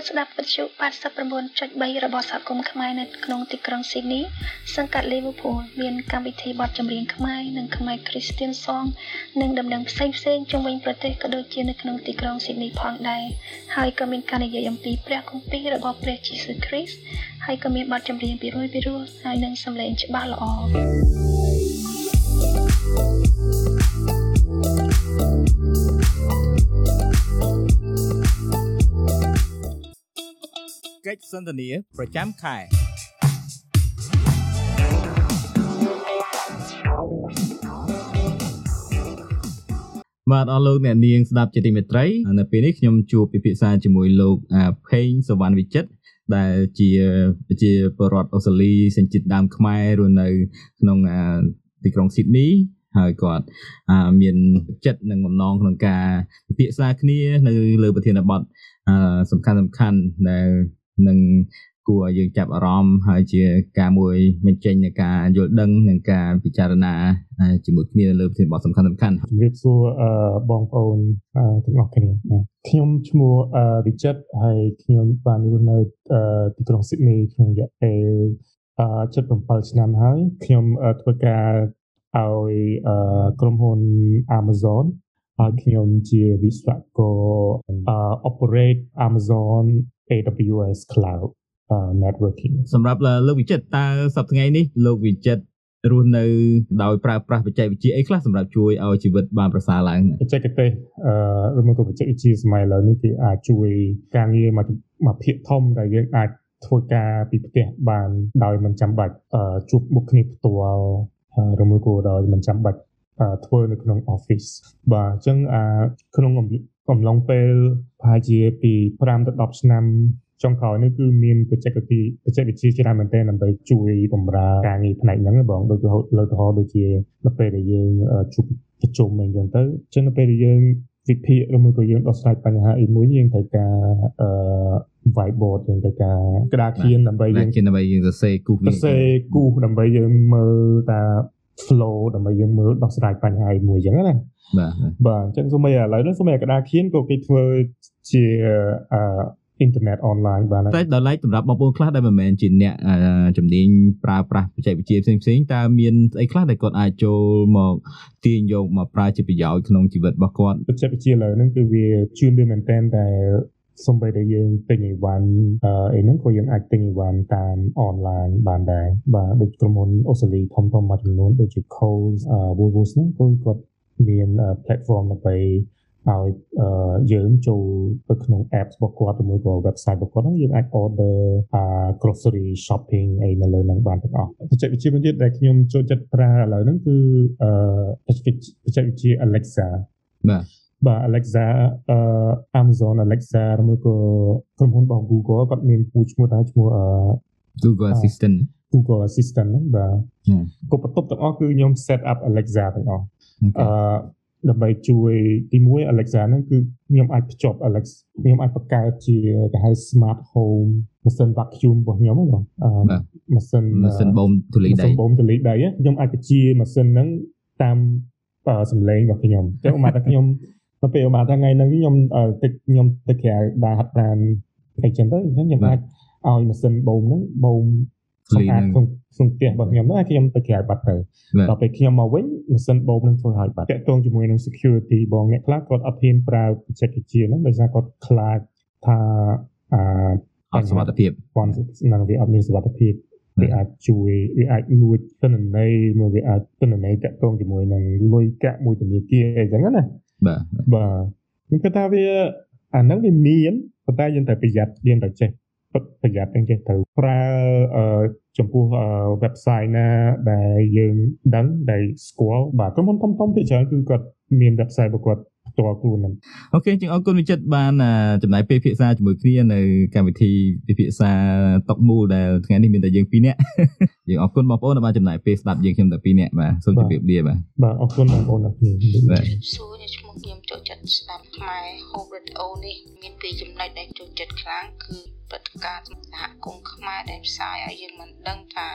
B: ចូលស្ដាប់វិទ្យុ89.3របស់សហគមន៍ខ្មែរនៅក្នុងទីក្រុងស៊ីដនីសង្កាត់ Liverpool មានកម្មវិធីបទចម្រៀងខ្មែរនិងខ្មែរ Christian Song និងដំណឹងផ្សេងផ្សេងៗជុំវិញប្រទេសក៏ដូចជានៅក្នុងទីក្រុងស៊ីដនីផងដែរហើយក៏មានការនិយាយអំពីព្រះគម្ពីររបស់ព្រះយេស៊ូវគ្រីស្ទហើយក៏មានបទចម្រៀងពីរោយពីរោះហើយនឹងសំឡេងច្បាស់ល្អ
A: កិច្ចសន្ទនាប្រចាំខែបាទអស់លោកអ្នកនាងស្ដាប់ជាទីមេត្រីនៅពេលនេះខ្ញុំជួបពិភាក្សាជាមួយលោកអាផេងសវណ្ណវិចិត្រដែលជាជាបរដ្ឋអូស្ត្រាលីសញ្ជាតិដើមខ្មែររស់នៅក្នុងទីក្រុងស៊ីដនីហើយគាត់មានចិត្តនិងបំណងក្នុងការពិភាក្សាគ្នានៅលើប្រធានបទសំខាន់សំខាន់ដែល នឹងគួរឲ្យយើងចាប់អារម្មណ៍ហើយជាការមួយបញ្ចេញនៃការយល់ដឹងនិងការពិចារណាជាមួយគ្នាលើប្រធានបទសំខាន់សំខាន់
H: ជំរាបសួរបងប្អូនទាំងអស់គ្នាខ្ញុំឈ្មោះវិចិត្រហើយខ្ញុំបានរស់នៅទីក្រុងស៊ីដនីក្នុងរយៈពេល77ឆ្នាំហើយខ្ញុំធ្វើការឲ្យក្រុមហ៊ុន Amazon ហើយខ្ញុំជាវិស្វករ operate Amazon AWS Cloud networking
A: សម្រាប់លោកវិចិត្រតើសប្តាហ៍ថ្ងៃនេះលោកវិចិត្ររស់នៅដោយប្រើប្រាស់បច្ចេកវិទ្យាអីខ្លះសម្រាប់ជួយឲ្យជីវិតបានប្រសើរឡើង
H: បច្ចេកទេសអឺឬមកក៏បច្ចេកវិទ្យាសម័យឥឡូវនេះគឺអាចជួយការងារមួយមួយភាគធំដែលយើងអាចធ្វើការពីផ្ទះបានដោយមិនចាំបាច់ជួបមុខគ្នាផ្ទាល់ឬមួយក៏ដោយមិនចាំបាច់ធ្វើនៅក្នុង office បាទអញ្ចឹងក្នុង កំឡុងពេលប្រហែលជាពី5ទៅ10ឆ្នាំចុងក្រោយនេះគឺមានបច្ចេកវិទ្យាបច្ចេកវិទ្យាច្រើនមែនទែនដើម្បីជួយបម្រើការងារផ្នែកហ្នឹងបងដូចលើកឧទាហរណ៍ដូចជានៅពេលដែលយើងជួបប្រជុំអីចឹងទៅអញ្ចឹងនៅពេលដែលយើងវិភាគឬមួយក៏យើងដោះស្រាយបញ្ហាអីមួយយើងត្រូវការអឺ whiteboard យើងត្រូវការក្តារខៀនដើម្បីយើង
A: ដើម្បីយើងសរសេរគូស
H: សរសេរគូសដើម្បីយើងមើលតា flow ដើម្បីយើងមើលដោះស្រាយបញ្ហាមួយអញ្ចឹងណា
A: បាទ
H: បាទអញ្ចឹងសូម្បីឥឡូវនេះសូម្បីក្តារខៀនក៏គេធ្វើជាអឺអ៊ីនធឺណិតអនឡាញបាន
A: តែដល់ឡែកសម្រាប់បងប្អូនខ្លះដែលមិនមែនជាអ្នកជំនាញប្រើប្រាស់បច្ចេកវិទ្យាផ្សេងផ្សេងតើមានស្អីខ្លះដែលគាត់អាចចូលមកទាញយកមកប្រើជាប្រយោជន៍ក្នុងជីវិតរបស់គាត់
H: បច្ចេកវិទ្យាលើហ្នឹងគឺវាជឿនលឿនមែនទែនតែសំបីតែយើងទិញអីវ៉ាន់អីហ្នឹងក៏យើងអាចទិញអីវ៉ាន់តាមអនឡាញបានដែរបាទដូចក្រុមហ៊ុនអូស្ត្រាលីធំៗមួយចំនួនដូចជា Coles Woolworths ហ្នឹងក៏គាត់ មាន platform ដើម្បីឲ្យយើងចូលទៅក្នុង apps របស់គាត់ឬមួយក៏ website របស់គាត់ហ្នឹងយើងអាច order grocery shopping អីនៅលើហ្នឹងបានទាំងអស់បច្ចេកវិទ្យាមួយទៀតដែលខ្ញុំចូលចិត្តប្រើឥឡូវហ្នឹងគឺបច្ចេកវិទ្យា Alexa
A: បាទ
H: បាទ Alexa អឺ Amazon Alexa ឬមួយក៏ក្រុមហ៊ុនរបស់ Google គាត់មានមួយឈ្មោះថាឈ្មោះអឺ
A: Google Assistant
H: Google Assistant ហ្នឹងបាទក៏បន្ទប់ទាំងអស់គឺខ្ញុំ set up Alexa ទាំងអស់ អឺដើម្បីជួយទី1 Alexa ហ្នឹងគឺខ្ញុំអាចភ្ជាប់ Alex ខ្ញុំអាចបង្កើតជាគេហៅ smart home ម៉ាស៊ីន vacuum របស់ខ្ញុំហ្មងម៉ាស៊ីន
A: ម៉ាស៊ីនបូមទូលីដីម៉ាស៊ី
H: នបូមទូលីដីខ្ញុំអាចបញ្ជាម៉ាស៊ីនហ្នឹងតាមសំឡេងរបស់ខ្ញុំចឹងមកថាខ្ញុំទៅពេលមកថាថ្ងៃហ្នឹងខ្ញុំទឹកខ្ញុំទៅក្រៅដើរហាត់ប្រាណអីចឹងទៅអញ្ចឹងខ្ញុំអាចឲ្យម៉ាស៊ីនបូមហ្នឹងបូម សម្អាតក្នុងក្នុងផ្ទះរបស់ខ្ញុំហ្នឹងខ្ញុំទៅក្រៅបាត់ទៅដល់ពេលខ្ញុំមកវិញម៉ាស៊ីនបូមនឹងធ្វើឲ្យបាត់តាក់ទងជាមួយនឹង security បងអ្នកខ្លះគាត់អត់ហ៊ានប្រើបច្ចេកវិទ្យាហ្នឹងដោយសារគាត់ខ្លាចថាអឺ
A: អត់សុវត្ថិភាព
H: គាត់នឹងវាអត់មានសុវត្ថិភាពវាអាចជួយវាអាចលួចទិន្នន័យមកវាអាចទិន្នន័យតាក់ទងជាមួយនឹងលុយកាក់មួយធនាគារអីចឹងណា
A: បាទ
H: បាទខ្ញុំគិតថាវាអាហ្នឹងវាមានប៉ុន្តែយើងត្រូវប្រយ័ត្នយើងត្រូវចេះ ប្រយ័ត្នទាំងចេះត្រូវប្រើចំពោះ website ណាដែលយើងដឹងដែលស្គាល់បាទក្រុមហ៊ុនធំៗភាគច្រើនគឺគាត់មាន website របស់គាត់ផ្ទាល់ខ្លួនហ្នឹង
A: អូខេជាងអរគុណវិចិត្របានចំណាយពេលពិភាក្សាជាមួយគ្នានៅកម្មវិធីពិភាក្សាតុកមូលដែលថ្ងៃនេះមានតែយើងពីរនាក់យើងអរគុណបងប្អូនដែលបានចំណាយពេលស្ដាប់យើងខ្ញុំតែពីរនាក់បាទសូមជម្រាបលាបាទ
H: បាទអរគុណបងប្អូនអរគុណ
J: បាទសួរឈ្មោះខ្ញុំចូលចិត្តស្ដាប់ខ្មែរ Hope Radio នេះមានពីចំណុចដែលចូលចិត្តខ្លាំងគឺ ព្រឹត្តិការណ៍សហគមន៍ខ្មែរដែលផ្សាយឲ្យយើងមិនដឹងថា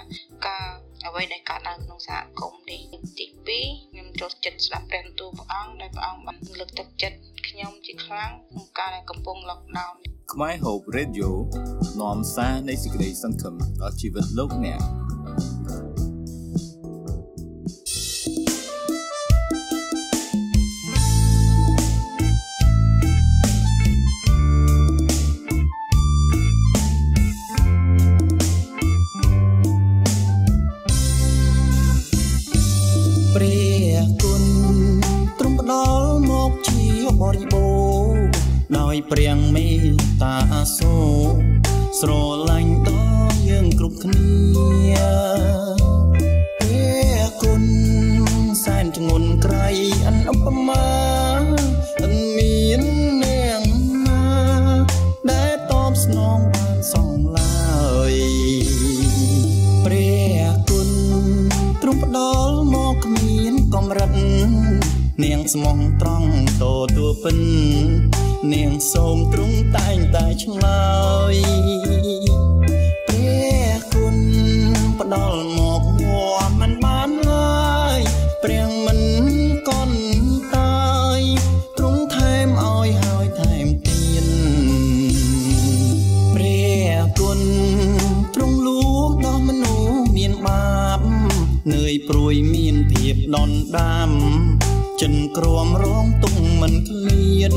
J: ការអ្វីដែលកើតឡើងក្នុងសហគមន៍នេះទី2ខ្ញុំចូលចិត្តស្ដាប់ព្រះបន្ទូលព្រះអង្គដែលព្រះអង្គបានលើកទឹកចិត្តខ្ញុំជាខ្លាំងក្នុងការដែលកំពុង lockdown
A: ខ្មែរ Hope Radio នាំសារនៃសេចក្តីសង្ឃឹមដល់ជីវិតលោកអ្នក
K: ដោយព្រះមេត្តាសូរស្រឡាញ់ដល់យើងគ្រប់គ្នាព្រះគុណសែនធ្ងន់ក្រៃអនឧបមាអនមាននាងណាដែលតបស្នងបានសងឡើយព្រះគុណទ្រង់ផ្ដល់មកគ្មានកំរិតនាងស្មោះត្រង់តទួពិន នាងសូមទ្រង់តែងតែឆ្លើយព្រះគុណផ្ដល់មកវត្តមិនបានឡើយព្រះមិនកន់តាយទ្រង់ថែមឲ្យហើយថែមទៀតព្រះគុណទ្រង់លួងដល់មនុស្សមានបាបនឿយព្រួយមានភាពដន់ដាមចិនក្រមរងទុកមិនឃ្លាន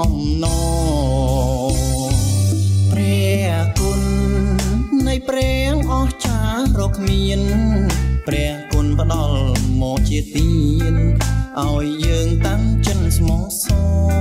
K: អំណរព្រះគុណនៃព្រះអស្ចារ្យរកមានព្រះគុណផ្ដល់មកជាទានឲ្យយើងតាំងចិនស្មោះសរ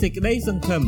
A: សារនៃសេចក្តីសង្ឃឹម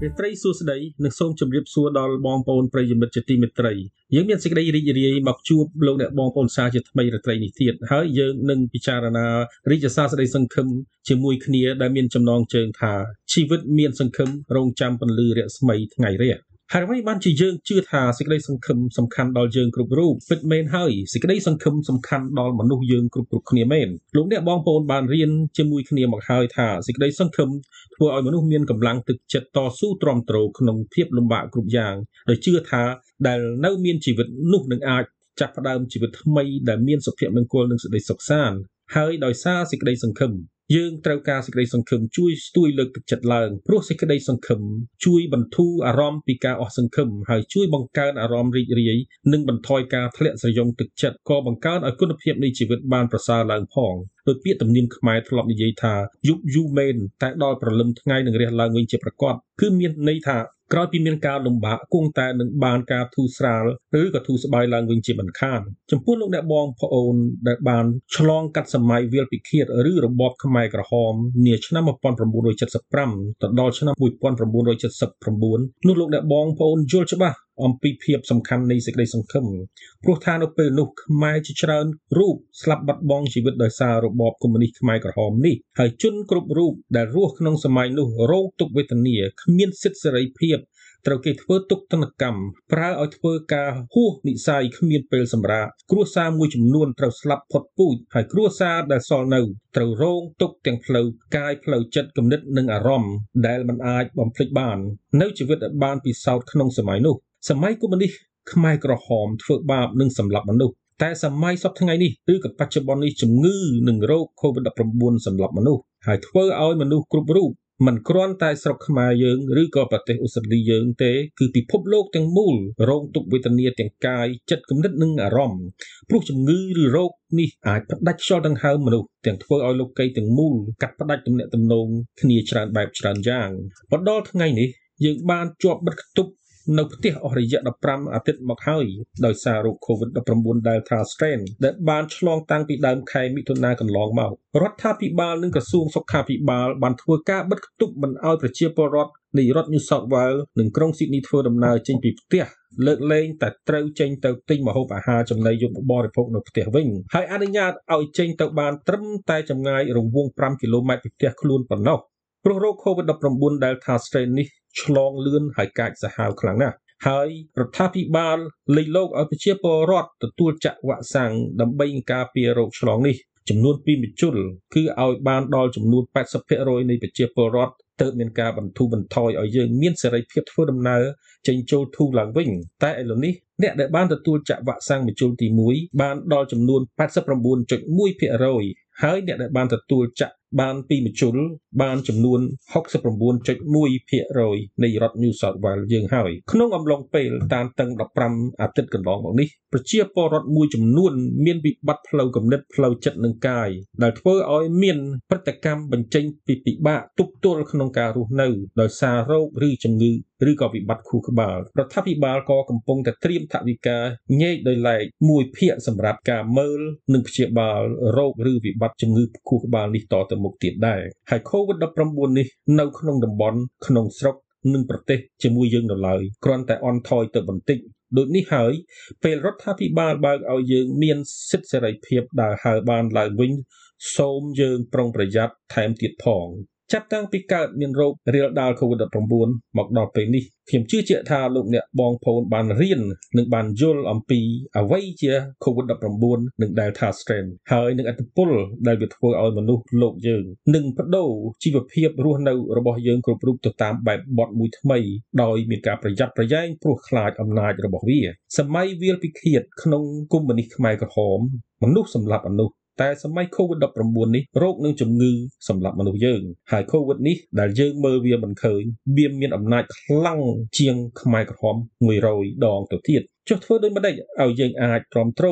L: ព្រះត្រីសួស្តីនិងសូមជម្រាបសួរដល់បងប្អូនប្រិយមិត្តជាទីមេត្រីយើងមានសេចក្តីរីករាយមកជួបលោកអ្នកបងប្អូនសាជាថ្មីរាត្រីនេះទៀតហើយយើងនឹងពិចារណារីកសារសេចក្តីសង្ឃឹមជាមួយគ្នាដែលមានចំណងជើងថាជីវិតមានសង្ឃឹមរងចាំពន្លឺរស្មីថ្ងៃរះ ហើយអ្វីបានជាយើងជឿថាសេចក្តីសង្ឃឹមសំខាន់ដល់យើងគ្រប់រូបពិតមែនហើយសេចក្តីសង្ឃឹមសំខាន់ដល់មនុស្សយើងគ្រប់គ្រប់គ្នាមែនលោកអ្នកបងប្អូនបានរៀនជាមួយគ្នាមកហើយថាសេចក្តីសង្ឃឹមធ្វើឲ្យមនុស្សមានកម្លាំងទឹកចិត្តតស៊ូទ្រាំទ្រក្នុងភាពលំបាកគ្រប់យ៉ាងដោយជឿថាដែលនៅមានជីវិតនោះនឹងអាចចាប់ផ្ដើមជីវិតថ្មីដែលមានសុភមង្គលនិងសេចក្តីសុខសាន្តហើយដោយសារសេចក្តីសង្ឃឹម យើងត្រូវការសេចក្តីសង្ឃឹមជួយស្ទួយលើកទឹកចិត្តឡើងព្រោះសេចក្តីសង្ឃឹមជួយបន្ធូរអារម្មណ៍ពីការអស់សង្ឃឹមហើយជួយបង្កើនអារម្មណ៍រីករាយនិងបន្ថយការធ្លាក់ស្រយងទឹកចិត្តក៏បង្កើនឲ្យគុណភាពនៃជីវិតបានប្រសើរឡើងផងដោយពាក្យទំនៀមខ្មែរធ្លាប់និយាយថាយប់យូរមែនតែដល់ព្រលឹមថ្ងៃនឹងរះឡើងវិញជាប្រកបគឺមានន័យថា ក្រោយពីមានការលំបាកគង់តែនឹងបានការធូរស្រាលឬក៏ធូរស្បើយឡើងវិញជាមិនខានចំពោះលោកអ្នកបងប្អូនដែលបានឆ្លងកាត់សម័យវាលពិឃាតឬរបបខ្មែរក្រហមនាឆ្នាំ1975ទៅដល់ឆ្នាំ1979នោះលោកអ្នកបងប្អូនយល់ច្បាស់ អំពីភាពសំខាន់នៃសេចក្តីសង្ឃឹមព្រោះថានៅពេលនោះខ្មែរជាច្រើនរូបស្លាប់បាត់បង់ជីវិតដោយសាររបបកុម្មុយនីសខ្មែរក្រហមនេះហើយជនគ្រប់រូបដែលរស់ក្នុងសម័យនោះរងទុក្ខវេទនាគ្មានសិទ្ធិសេរីភាពត្រូវគេធ្វើទុកទណ្ឌកម្មប្រើឲ្យធ្វើការហួសនិស័យគ្មានពេលសម្រាកគ្រួសារមួយចំនួនត្រូវស្លាប់ផុតពូជហើយគ្រួសារដែលសល់នៅត្រូវរងទុកទាំងផ្លូវកាយផ្លូវចិត្តគំនិតនិងអារម្មណ៍ដែលមិនអាចបំភ្លេចបាន នៅជីវិតដែលបានពិសោធន៍ក្នុងសម័យនោះ សម័យកុម្មុយនីសខ្មែរក្រហមធ្វើបាបនិងសម្លាប់មនុស្សតែសម័យសពថ្ងៃនេះឬក៏បច្ចុប្បន្ននេះជំងឺនិងរោគ COVID-19 សម្លាប់មនុស្សហើយធ្វើឲ្យមនុស្សគ្រប់រូបមិនគ្រាន់តែស្រុកខ្មែរយើងឬក៏ប្រទេសអូស្ត្រាលីយើងទេគឺពិភពលោកទាំងមូលរងទុក្ខវេទនាទាំងកាយចិត្តគំនិតនិងអារម្មណ៍ព្រោះជំងឺឬរោគនេះអាចផ្ដាច់ខ្យល់ដង្ហើមមនុស្សទាំងធ្វើឲ្យលោកីទាំងមូលកាត់ផ្ដាច់ទំនាក់ទំនងគ្នាច្រើនបែបច្រើនយ៉ាងមកដល់ថ្ងៃនេះយើងបានជាប់បិទគប់ នៅផ្ទះអស់រយៈ15អាទិត្យមកហើយដោយសាររោគ COVID-19 Delta strain ដែលបានឆ្លងតាំងពីដើមខែមិថុនាកន្លងមករដ្ឋាភិបាលនិងក្រសួងសុខាភិបាលបានធ្វើការបិទគប់មិនឲ្យប្រជាពលរដ្ឋនៃរដ្ឋ New South Wales និងក្រុង Sydney ធ្វើដំណើរចេញពីផ្ទះលើកលែងតែត្រូវចេញទៅទិញម្ហូបអាហារចំណីយកបរិភោគនៅផ្ទះវិញហើយអនុញ្ញាតឲ្យចេញទៅបានត្រឹមតែចម្ងាយរង្វង់5គីឡូម៉ែត្រពីផ្ទះខ្លួនប៉ុណ្ណោះ ព្រោះរោគ COVID-19 Delta strain នេះឆ្លងលឿនហើយកាចសាហាវខ្លាំងណាស់ហើយរដ្ឋាភិបាលលៃលោកឲ្យប្រជាពលរដ្ឋទទួលចាក់វ៉ាក់សាំងដើម្បីការពាររោគឆ្លងនេះចំនួន2មជ្ឈុលគឺឲ្យបានដល់ចំនួន80%នៃប្រជាពលរដ្ឋទើបមានការបន្ធូរបន្ថយឲ្យយើងមានសេរីភាពធ្វើដំណើរចេញចូលធូរឡើងវិញតែឥឡូវនេះអ្នកដែលបានទទួលចាក់វ៉ាក់សាំងមជ្ឈុលទី1បានដល់ចំនួន89.1%ហើយអ្នកដែលបានទទួលចាក់ បានពីមជ្ឈុលបានចំនួន69.1%នៃរដ្ឋ New South Wales យើងហើយក្នុងអំឡុងពេលតានតឹង15អាទិត្យកន្លងមកនេះប្រជាពលរដ្ឋមួយចំនួន មានវិបត្តិផ្លូវគំនិតផ្លូវចិត្តនិងកាយដែលធ្វើឲ្យមានព្រឹត្តិកម្មបញ្ចេញពីពិបាកទប់ទល់ក្នុងការរស់នៅដោយសាររោគឬជំងឺឬក៏វិបត្តិខួរក្បាលរដ្ឋាភិបាលក៏កំពុងតែត្រៀមថវិកាញែកដោយឡែកមួយភាគសម្រាប់ការមើលនិងព្យាបាលរោគឬវិបត្តិជំងឺខួរក្បាលនេះតទៅមុខទៀតដែរហើយ COVID-19 នេះនៅក្នុងតំបន់ក្នុងស្រុកនិងប្រទេសជាមួយយើងនៅឡើយគ្រាន់តែអន់ថយទៅបន្តិចដូចនេះហើយពេលរដ្ឋាភិបាលបើកឲ្យយើងមានសិទ្ធិសេរីភាពដើរហើរបានឡើងវិញសូមយើងប្រុងប្រយ័ត្នថែមទៀតផង ចាប់តាំងពីកើតមានរោគរាលដាល COVID-19 មកដល់ពេលនេះខ្ញុំជឿជាក់ថាលោកអ្នកបងប្អូនបានរៀននិងបានយល់អំពីអ្វីជា COVID-19 និង Delta strain ហើយនឹងអត្តពលដែលវាធ្វើឲ្យមនុស្សលោកយើងនឹងបដូរជីវភាពរស់នៅរបស់យើងគ្រប់រូបទៅតាមបែបបត់មួយថ្មីដោយមានការប្រយ័ត្នប្រយែងព្រោះខ្លាចអំណាចរបស់វា សម័យវាលពិឃាតក្នុងកុម្មុយនីសខ្មែរក្រហមមនុស្សសម្លាប់មនុស្ស តែសម័យ COVID-19 នេះរោគនឹងជំងឺសម្រាប់មនុស្សយើងហើយ COVID នេះដែលយើងមើលវាមិនឃើញវាមានអំណាចខ្លាំងជាងខ្មែរក្រហម100ដងទៅទៀតចុះធ្វើដូចម្ដេចឲ្យយើងអាចទ្រាំទ្រ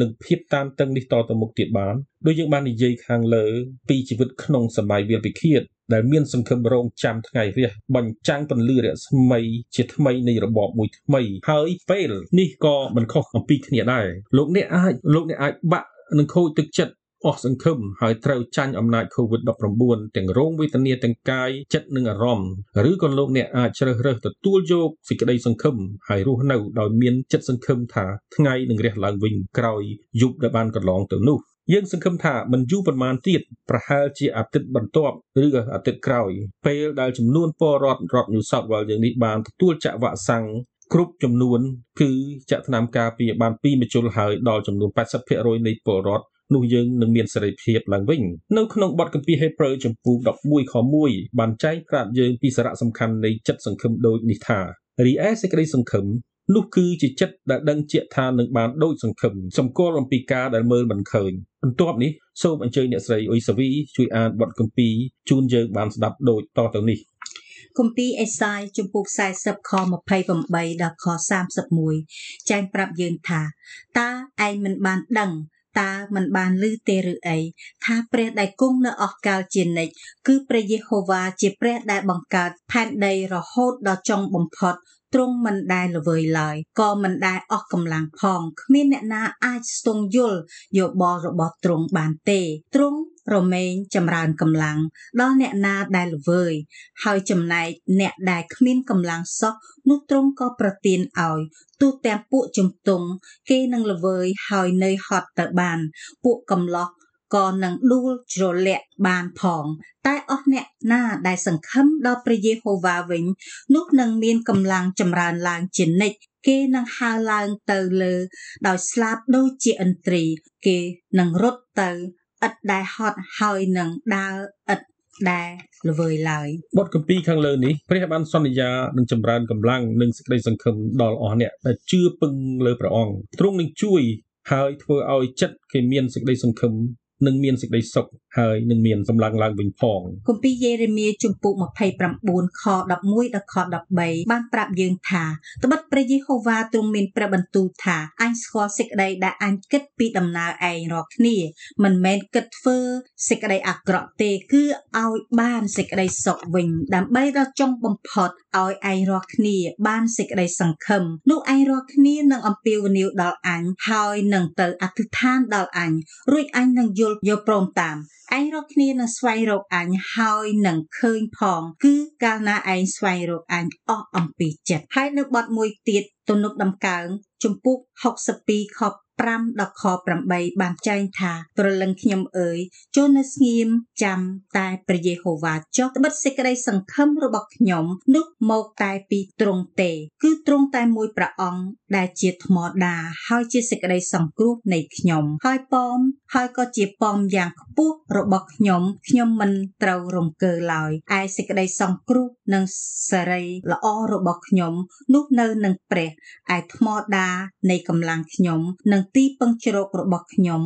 L: នឹងភាពតានតឹងនេះតទៅមុខទៀតបានដោយយើងបាននិយាយខាងលើ ពីជីវិតក្នុងសម័យវាលពិឃាតដែលមានសង្ឃឹមរងចាំថ្ងៃរះបញ្ចាំងពន្លឺរស្មីជាថ្មីនៃរបបមួយថ្មីហើយពេលនេះក៏មិនខុសអំពីគ្នាដែរលោកអ្នកអាចលោកអ្នកអាចបាក់ នឹងខូចទឹកចិត្តអស់សង្ឃឹមហើយត្រូវចាញ់អំណាច COVID-19 ទាំងរោងវេទនាទាំងកាយចិត្តនិងអារម្មណ៍ឬក៏លោកអ្នកអាចជ្រើសរើសទទួលយកសេចក្តីសង្ឃឹមហើយរស់នៅដោយមានចិត្តសង្ឃឹមថាថ្ងៃនឹងរះឡើងវិញក្រោយយប់ដែលបានកន្លងទៅនោះយើងសង្ឃឹមថាមិនយូរប៉ុន្មានទៀតប្រហែលជាអាទិត្យបន្ទាប់ឬក៏អាទិត្យក្រោយពេលដែលចំនួនពលរដ្ឋរដ្ឋ New South Wales យើងនេះបានទទួលចាក់វ៉ាក់សាំង គ្រប់ចំនួនគឺចាក់ថ្នាំការពារបាន2មជ្ឈុលហើយដល់ចំនួន80%នៃពលរដ្ឋនោះយើងនឹងមានសេរីភាពឡើងវិញនៅក្នុងបទគម្ពីរ Hebrew ចំពោះ11ខ1បានចែងប្រាប់យើងពីសារៈសំខាន់នៃចិត្តសង្ឃឹមដូចនេះថារីឯសេចក្តីសង្ឃឹមនោះគឺជាចិត្តដែលដឹងជាក់ថានឹងបានដូចសង្ឃឹមសម្គាល់អំពីការដែលមើលមិនឃើញបន្ទាប់នេះសូមអញ្ជើញអ្នកស្រីអ៊ុយសាវីជួយអានបទគម្ពីរជូនយើងបានស្ដាប់ដូចតទៅនេះ
M: គម្ពីរអេសាយជំពូក40ខ28ដល់ខ31ចែងប្រាប់យើងថាតើឯងមិនបានដឹងតើមិនបានឮទេឬអីថាព្រះដែលគង់នៅអស់កលជានិច្ចគឺព្រះយេហូវ៉ាជាព្រះដែលបង្កើតផែនដីរហូតដល់ចុងបំផុត ទ្រង់មិនដែលល្វើយឡើយក៏មិនដែលអស់កម្លាំងផងគ្មានអ្នកណាអាចស្ទង់យល់យោបល់របស់ទ្រង់បានទេទ្រង់រមែងចម្រើនកម្លាំងដល់អ្នកណាដែលល្វើយហើយចំណែកអ្នកដែលគ្មានកម្លាំងសោះនោះទ្រង់ក៏ប្រទានឲ្យទូទាំងពួកជំទង់គេនឹងល្វើយហើយនៅហត់ទៅបាន ពួកកំឡោះ ក៏នឹងដួលជ្រលាក់បានផង តែអស់អ្នកណាដែលសង្ឃឹមដល់ព្រះយេហូវ៉ាវិញ នោះនឹងមានកម្លាំងចម្រើនឡើងជានិច្ចគេនឹងហើរឡើងទៅលើ ដោយស្លាបដូចជាឥន្ទ្រី គេនឹងរត់ទៅឥតដែលហត់ហើយនឹងដើរឥតដែលល្វើយឡើយ
L: បទគម្ពីរខាងលើនេះព្រះបានសន្យានឹងចម្រើនកម្លាំងនិងសេចក្តីសង្ឃឹមដល់អស់អ្នកដែលជឿពឹងលើព្រះអង្គទ្រង់នឹងជួយហើយធ្វើឲ្យចិត្តគេមានសេចក្តីសង្ឃឹម និងមានសេចក្តីសុខ ហើយនឹងមានកម្លាំងឡើងវិញផង
M: គម្ពីរយេរេមៀជំពូក29ខ11ដល់ខ13បានប្រាប់យើងថាត្បិតព្រះយេហូវ៉ាទ្រង់មានព្រះបន្ទូលថាអញស្គាល់សេចក្តីដែលអញគិតពីដំណើរឯងរាល់គ្នាមិនមែនគិតធ្វើសេចក្តីអាក្រក់ទេគឺឲ្យបានសេចក្តីសុខវិញដើម្បីដល់ចុងបំផុតឲ្យឯងរាល់គ្នាបានសេចក្តីសង្ឃឹមនោះឯងរាល់គ្នានឹងអំពាវនាវដល់អញហើយនឹងទៅអធិដ្ឋានដល់អញរួចអញនឹងយល់យកព្រមតាមឯងរកគ្នានឹងស្វែងរកអញហើយនឹងឃើញផង គឺកាលណាឯងស្វែងរកអញអស់អំពីចិត្តហើយនៅបទមួយទៀតទំនុកដំកើងជំពូក62ខ 5ដល់ខ8បានចែងថាប្រលឹងខ្ញុំអើយចូលនៅស្ងៀមចាំតែព្រះយេហូវ៉ាចុះត្បិតសេចក្តីសង្ឃឹមរបស់ខ្ញុំនោះមកតែពីទ្រង់ទេ គឺទ្រង់តែមួយព្រះអង្គដែលជាថ្មដាហើយជាសេចក្តីសង្គ្រោះនៃខ្ញុំ ហើយប៉មហើយក៏ជាប៉មយ៉ាងខ្ពស់របស់ខ្ញុំខ្ញុំមិនត្រូវរង្គើឡើយឯសេចក្តីសង្គ្រោះនិងសេរីល្អរបស់ខ្ញុំ នោះនៅនឹងព្រះឯថ្មដានៃកម្លាំងខ្ញុំនិងទីពឹងជ្រករបស់ខ្ញុំ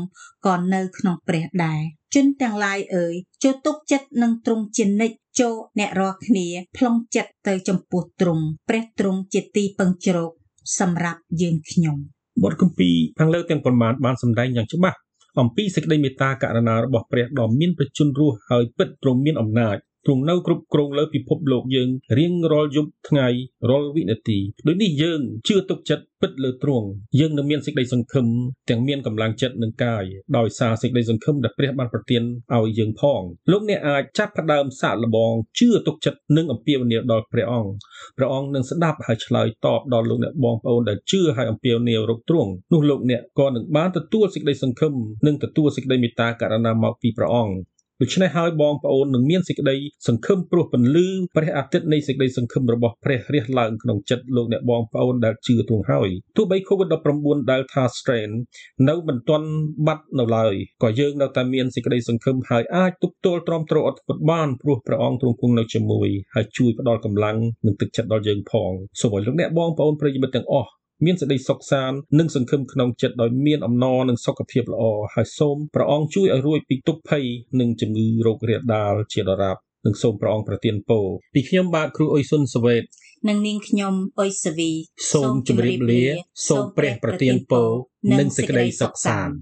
M: ក៏នៅក្នុងព្រះដែរជនទាំងឡាយអើយចូលទុកចិត្តនឹងទ្រង់ជានិច្ចចូលអ្នករាល់គ្នាប្លង់ចិត្តទៅចំពោះទ្រង់ព្រះទ្រង់ជាទីពឹងជ្រកសម្រាប់យើងខ្ញុំ
L: បទគម្ពីរខាងលើទាំងប៉ុន្មានបានសម្ដែងយ៉ាងច្បាស់អំពីសេចក្តីមេត្តាករុណារបស់ព្រះដ៏មានប្រជញ្ញរស់ហើយពិតទ្រង់មានអំណាច ទ្រង់នៅគ្រប់គ្រងលើពិភពលោកយើងរៀងរាល់យប់ថ្ងៃរាល់វិនាទីដូចនេះយើងជឿទុកចិត្តពិតលើទ្រង់យើងនឹងមានសេចក្តីសង្ឃឹមទាំងមានកម្លាំងចិត្តនិងកាយដោយសារសេចក្តីសង្ឃឹមដែលព្រះបានប្រទានឲ្យយើងផងលោកអ្នកអាចចាប់ផ្ដើមសាកល្បងជឿទុកចិត្តនិងអំពាវនាវដល់ព្រះអង្គព្រះអង្គនឹងស្ដាប់ហើយឆ្លើយតបដល់លោកអ្នកបងប្អូនដែលជឿហើយអំពាវនាវរកទ្រង់នោះលោកអ្នកក៏នឹងបានទទួលសេចក្តីសង្ឃឹមនិងទទួលសេចក្តីមេត្តាករុណាមកពីព្រះអង្គ ដូច្នេះហើយបងប្អូននឹងមានសេចក្តីសង្ឃឹមព្រោះពន្លឺព្រះអាទិត្យនៃសេចក្តីសង្ឃឹមរបស់ព្រះរះឡើងក្នុងចិត្តលោកអ្នកបងប្អូនដែលជឿទ្រង់ហើយទោះបី COVID-19 Delta strain នៅមិនទាន់បាត់នៅឡើយក៏យើងនៅតែមានសេចក្តីសង្ឃឹមហើយអាចទប់ទល់ទ្រាំទ្រអត់ធ្មត់បានព្រោះព្រះអង្គទ្រង់គង់នៅជាមួយហើយជួយផ្ដល់កម្លាំងនិងទឹកចិត្តដល់យើងផងសូមឲ្យលោកអ្នកបងប្អូនប្រិយមិត្តទាំងអស់ មានសេចក្តីសុខសាន្តនិងសង្ឃឹមក្នុងចិត្តដោយមានអំណរនិងសុខភាពល្អហើយសូមព្រះអង្គជួយឲ្យរួចពីទុក្ខភ័យនិងជំងឺរោគរាលដាលជាដរាបនិងសូមព្រះអង្គប្រទានពរពីខ្ញុំបាទគ្រូអ៊ុយសុនសវេត
M: និងនាងខ្ញុំអុយសវី
L: សូមជម្រាបលា សូមព្រះប្រទានពរនិងសេចក្តីសុខសាន្ត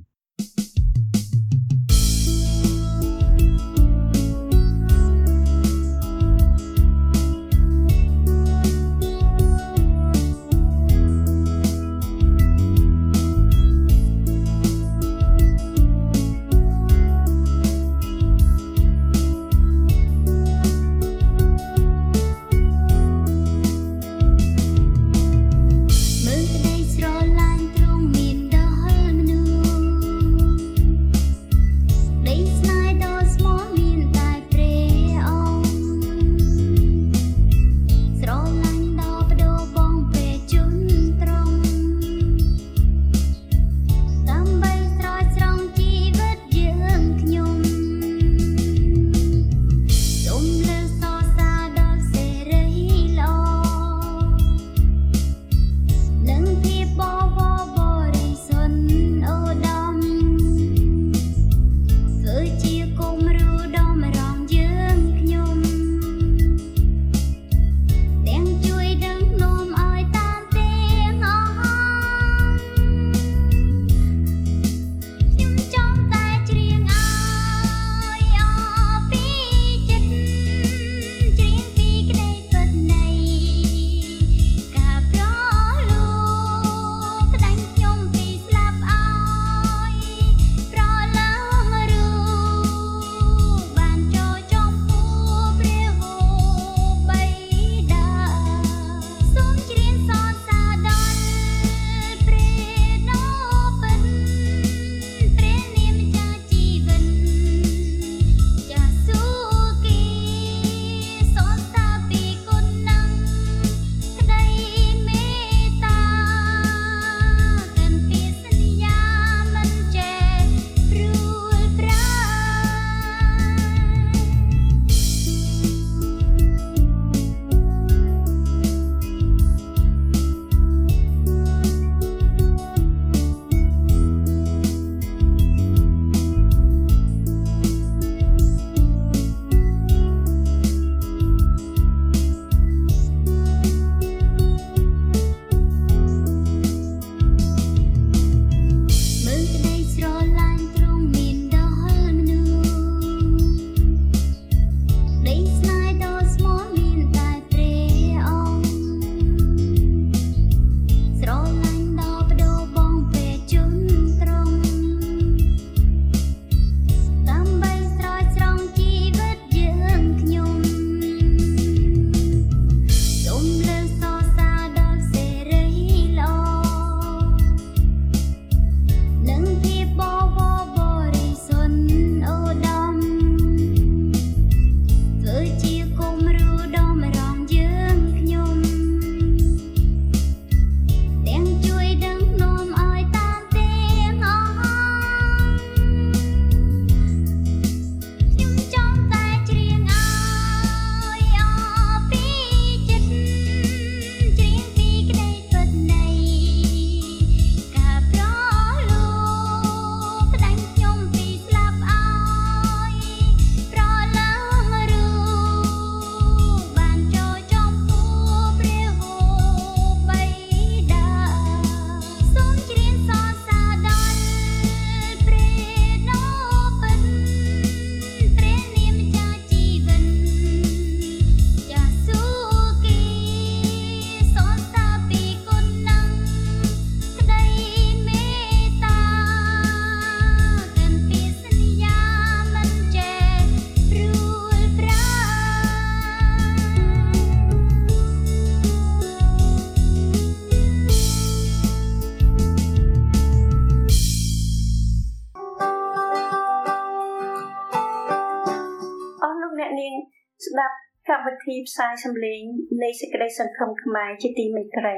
B: ព្រាផ្សាយសម្លេងនៃសេចក្តីសង្ឃឹមខ្មែរជាទីមេត្រី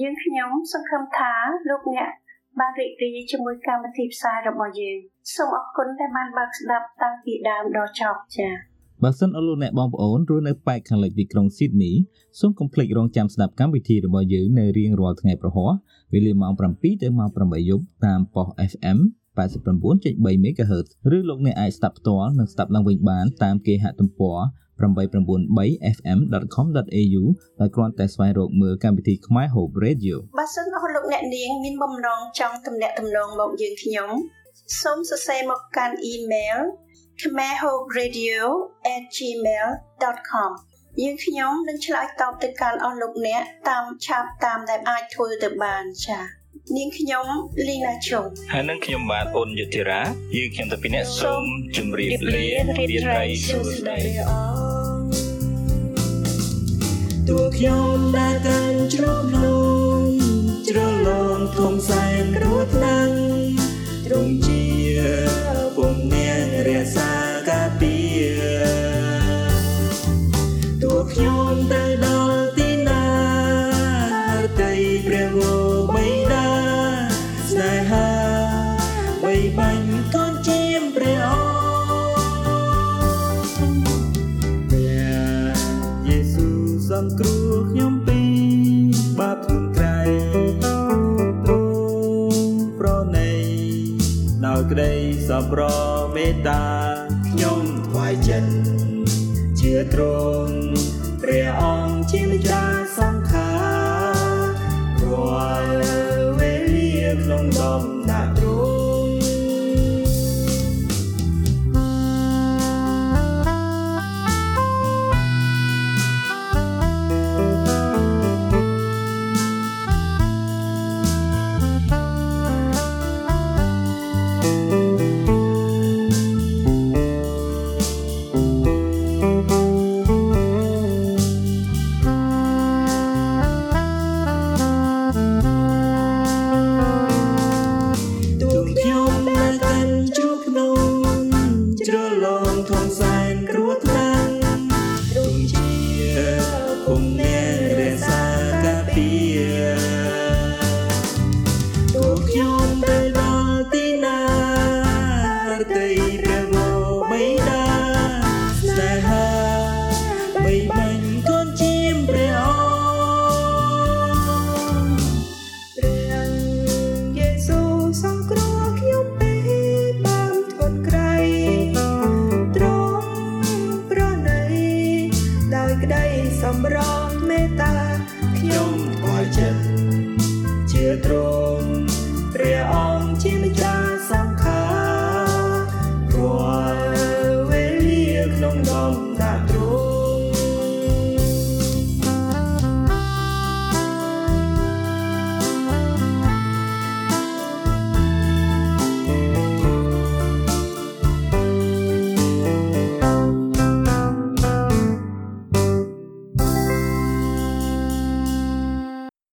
B: យើងខ្ញុំសង្ឃឹមថាលោកអ្នកបានរីករាយជាមួយកម្មវិធីផ្សាយរបស់យើងសូមអរគុណដែលបានបើកស្ដាប់តាំងពីដើមដល់ចប់ចា៎
A: បើសិនអរលោកអ្នកបងប្អូនរស់នៅប៉ែកខាងលិចទីក្រុងស៊ីដនីសូមកុំភ្លេចរងចាំស្ដាប់កម្មវិធីរបស់យើងនៅរៀងរាល់ថ្ងៃប្រហោះវេលាម៉ោង7ទៅម៉ោង8យប់តាមប៉ុស FM 89.3 MHz ឬលោកអ្នកអាចស្ដាប់ផ្ទាល់និងស្ដាប់ឡើងវិញបានតាមគេហទំព័រ 893fm.com.au ដោយគ្រាន់តែស្វែងរកមើលកម្មវិធីខ្មែរ Hope Radio
B: បើសិនអស់លោកអ្នកនាងមានបំណងចង់ទំនាក់ទំនងមកយើងខ្ញុំសូមសរសេរមកកាន់អ៊ីមែល khmerhoperadio@gmail.com យើងខ្ញុំនឹងឆ្លើយតបទៅកាន់អស់លោកអ្នកតាមឆាប់តាមដែលអាចធ្វើទៅបានចា៎ នាងខ្ញុំលីណាជុង
N: ហើយនឹងខ្ញុំបាទអូនយុធិរាយើងខ្ញុំទៅពីអ្នកសូមជម្រាបលារីត្រីសួស្តី
I: តួខ្ញុំដែលកាន់ជ្រងលងជ្រលងធំសែនគ្រោះថ្នាំងទ្រង់ជាពុំនាងរក្សា ប្បុរមេត្តាខ្ញុំថ្វាយចិត្តជឿទ្រង់ព្រះអង្គជាម្ចាស់សង្ខាររាល់វេលាក្នុងដំ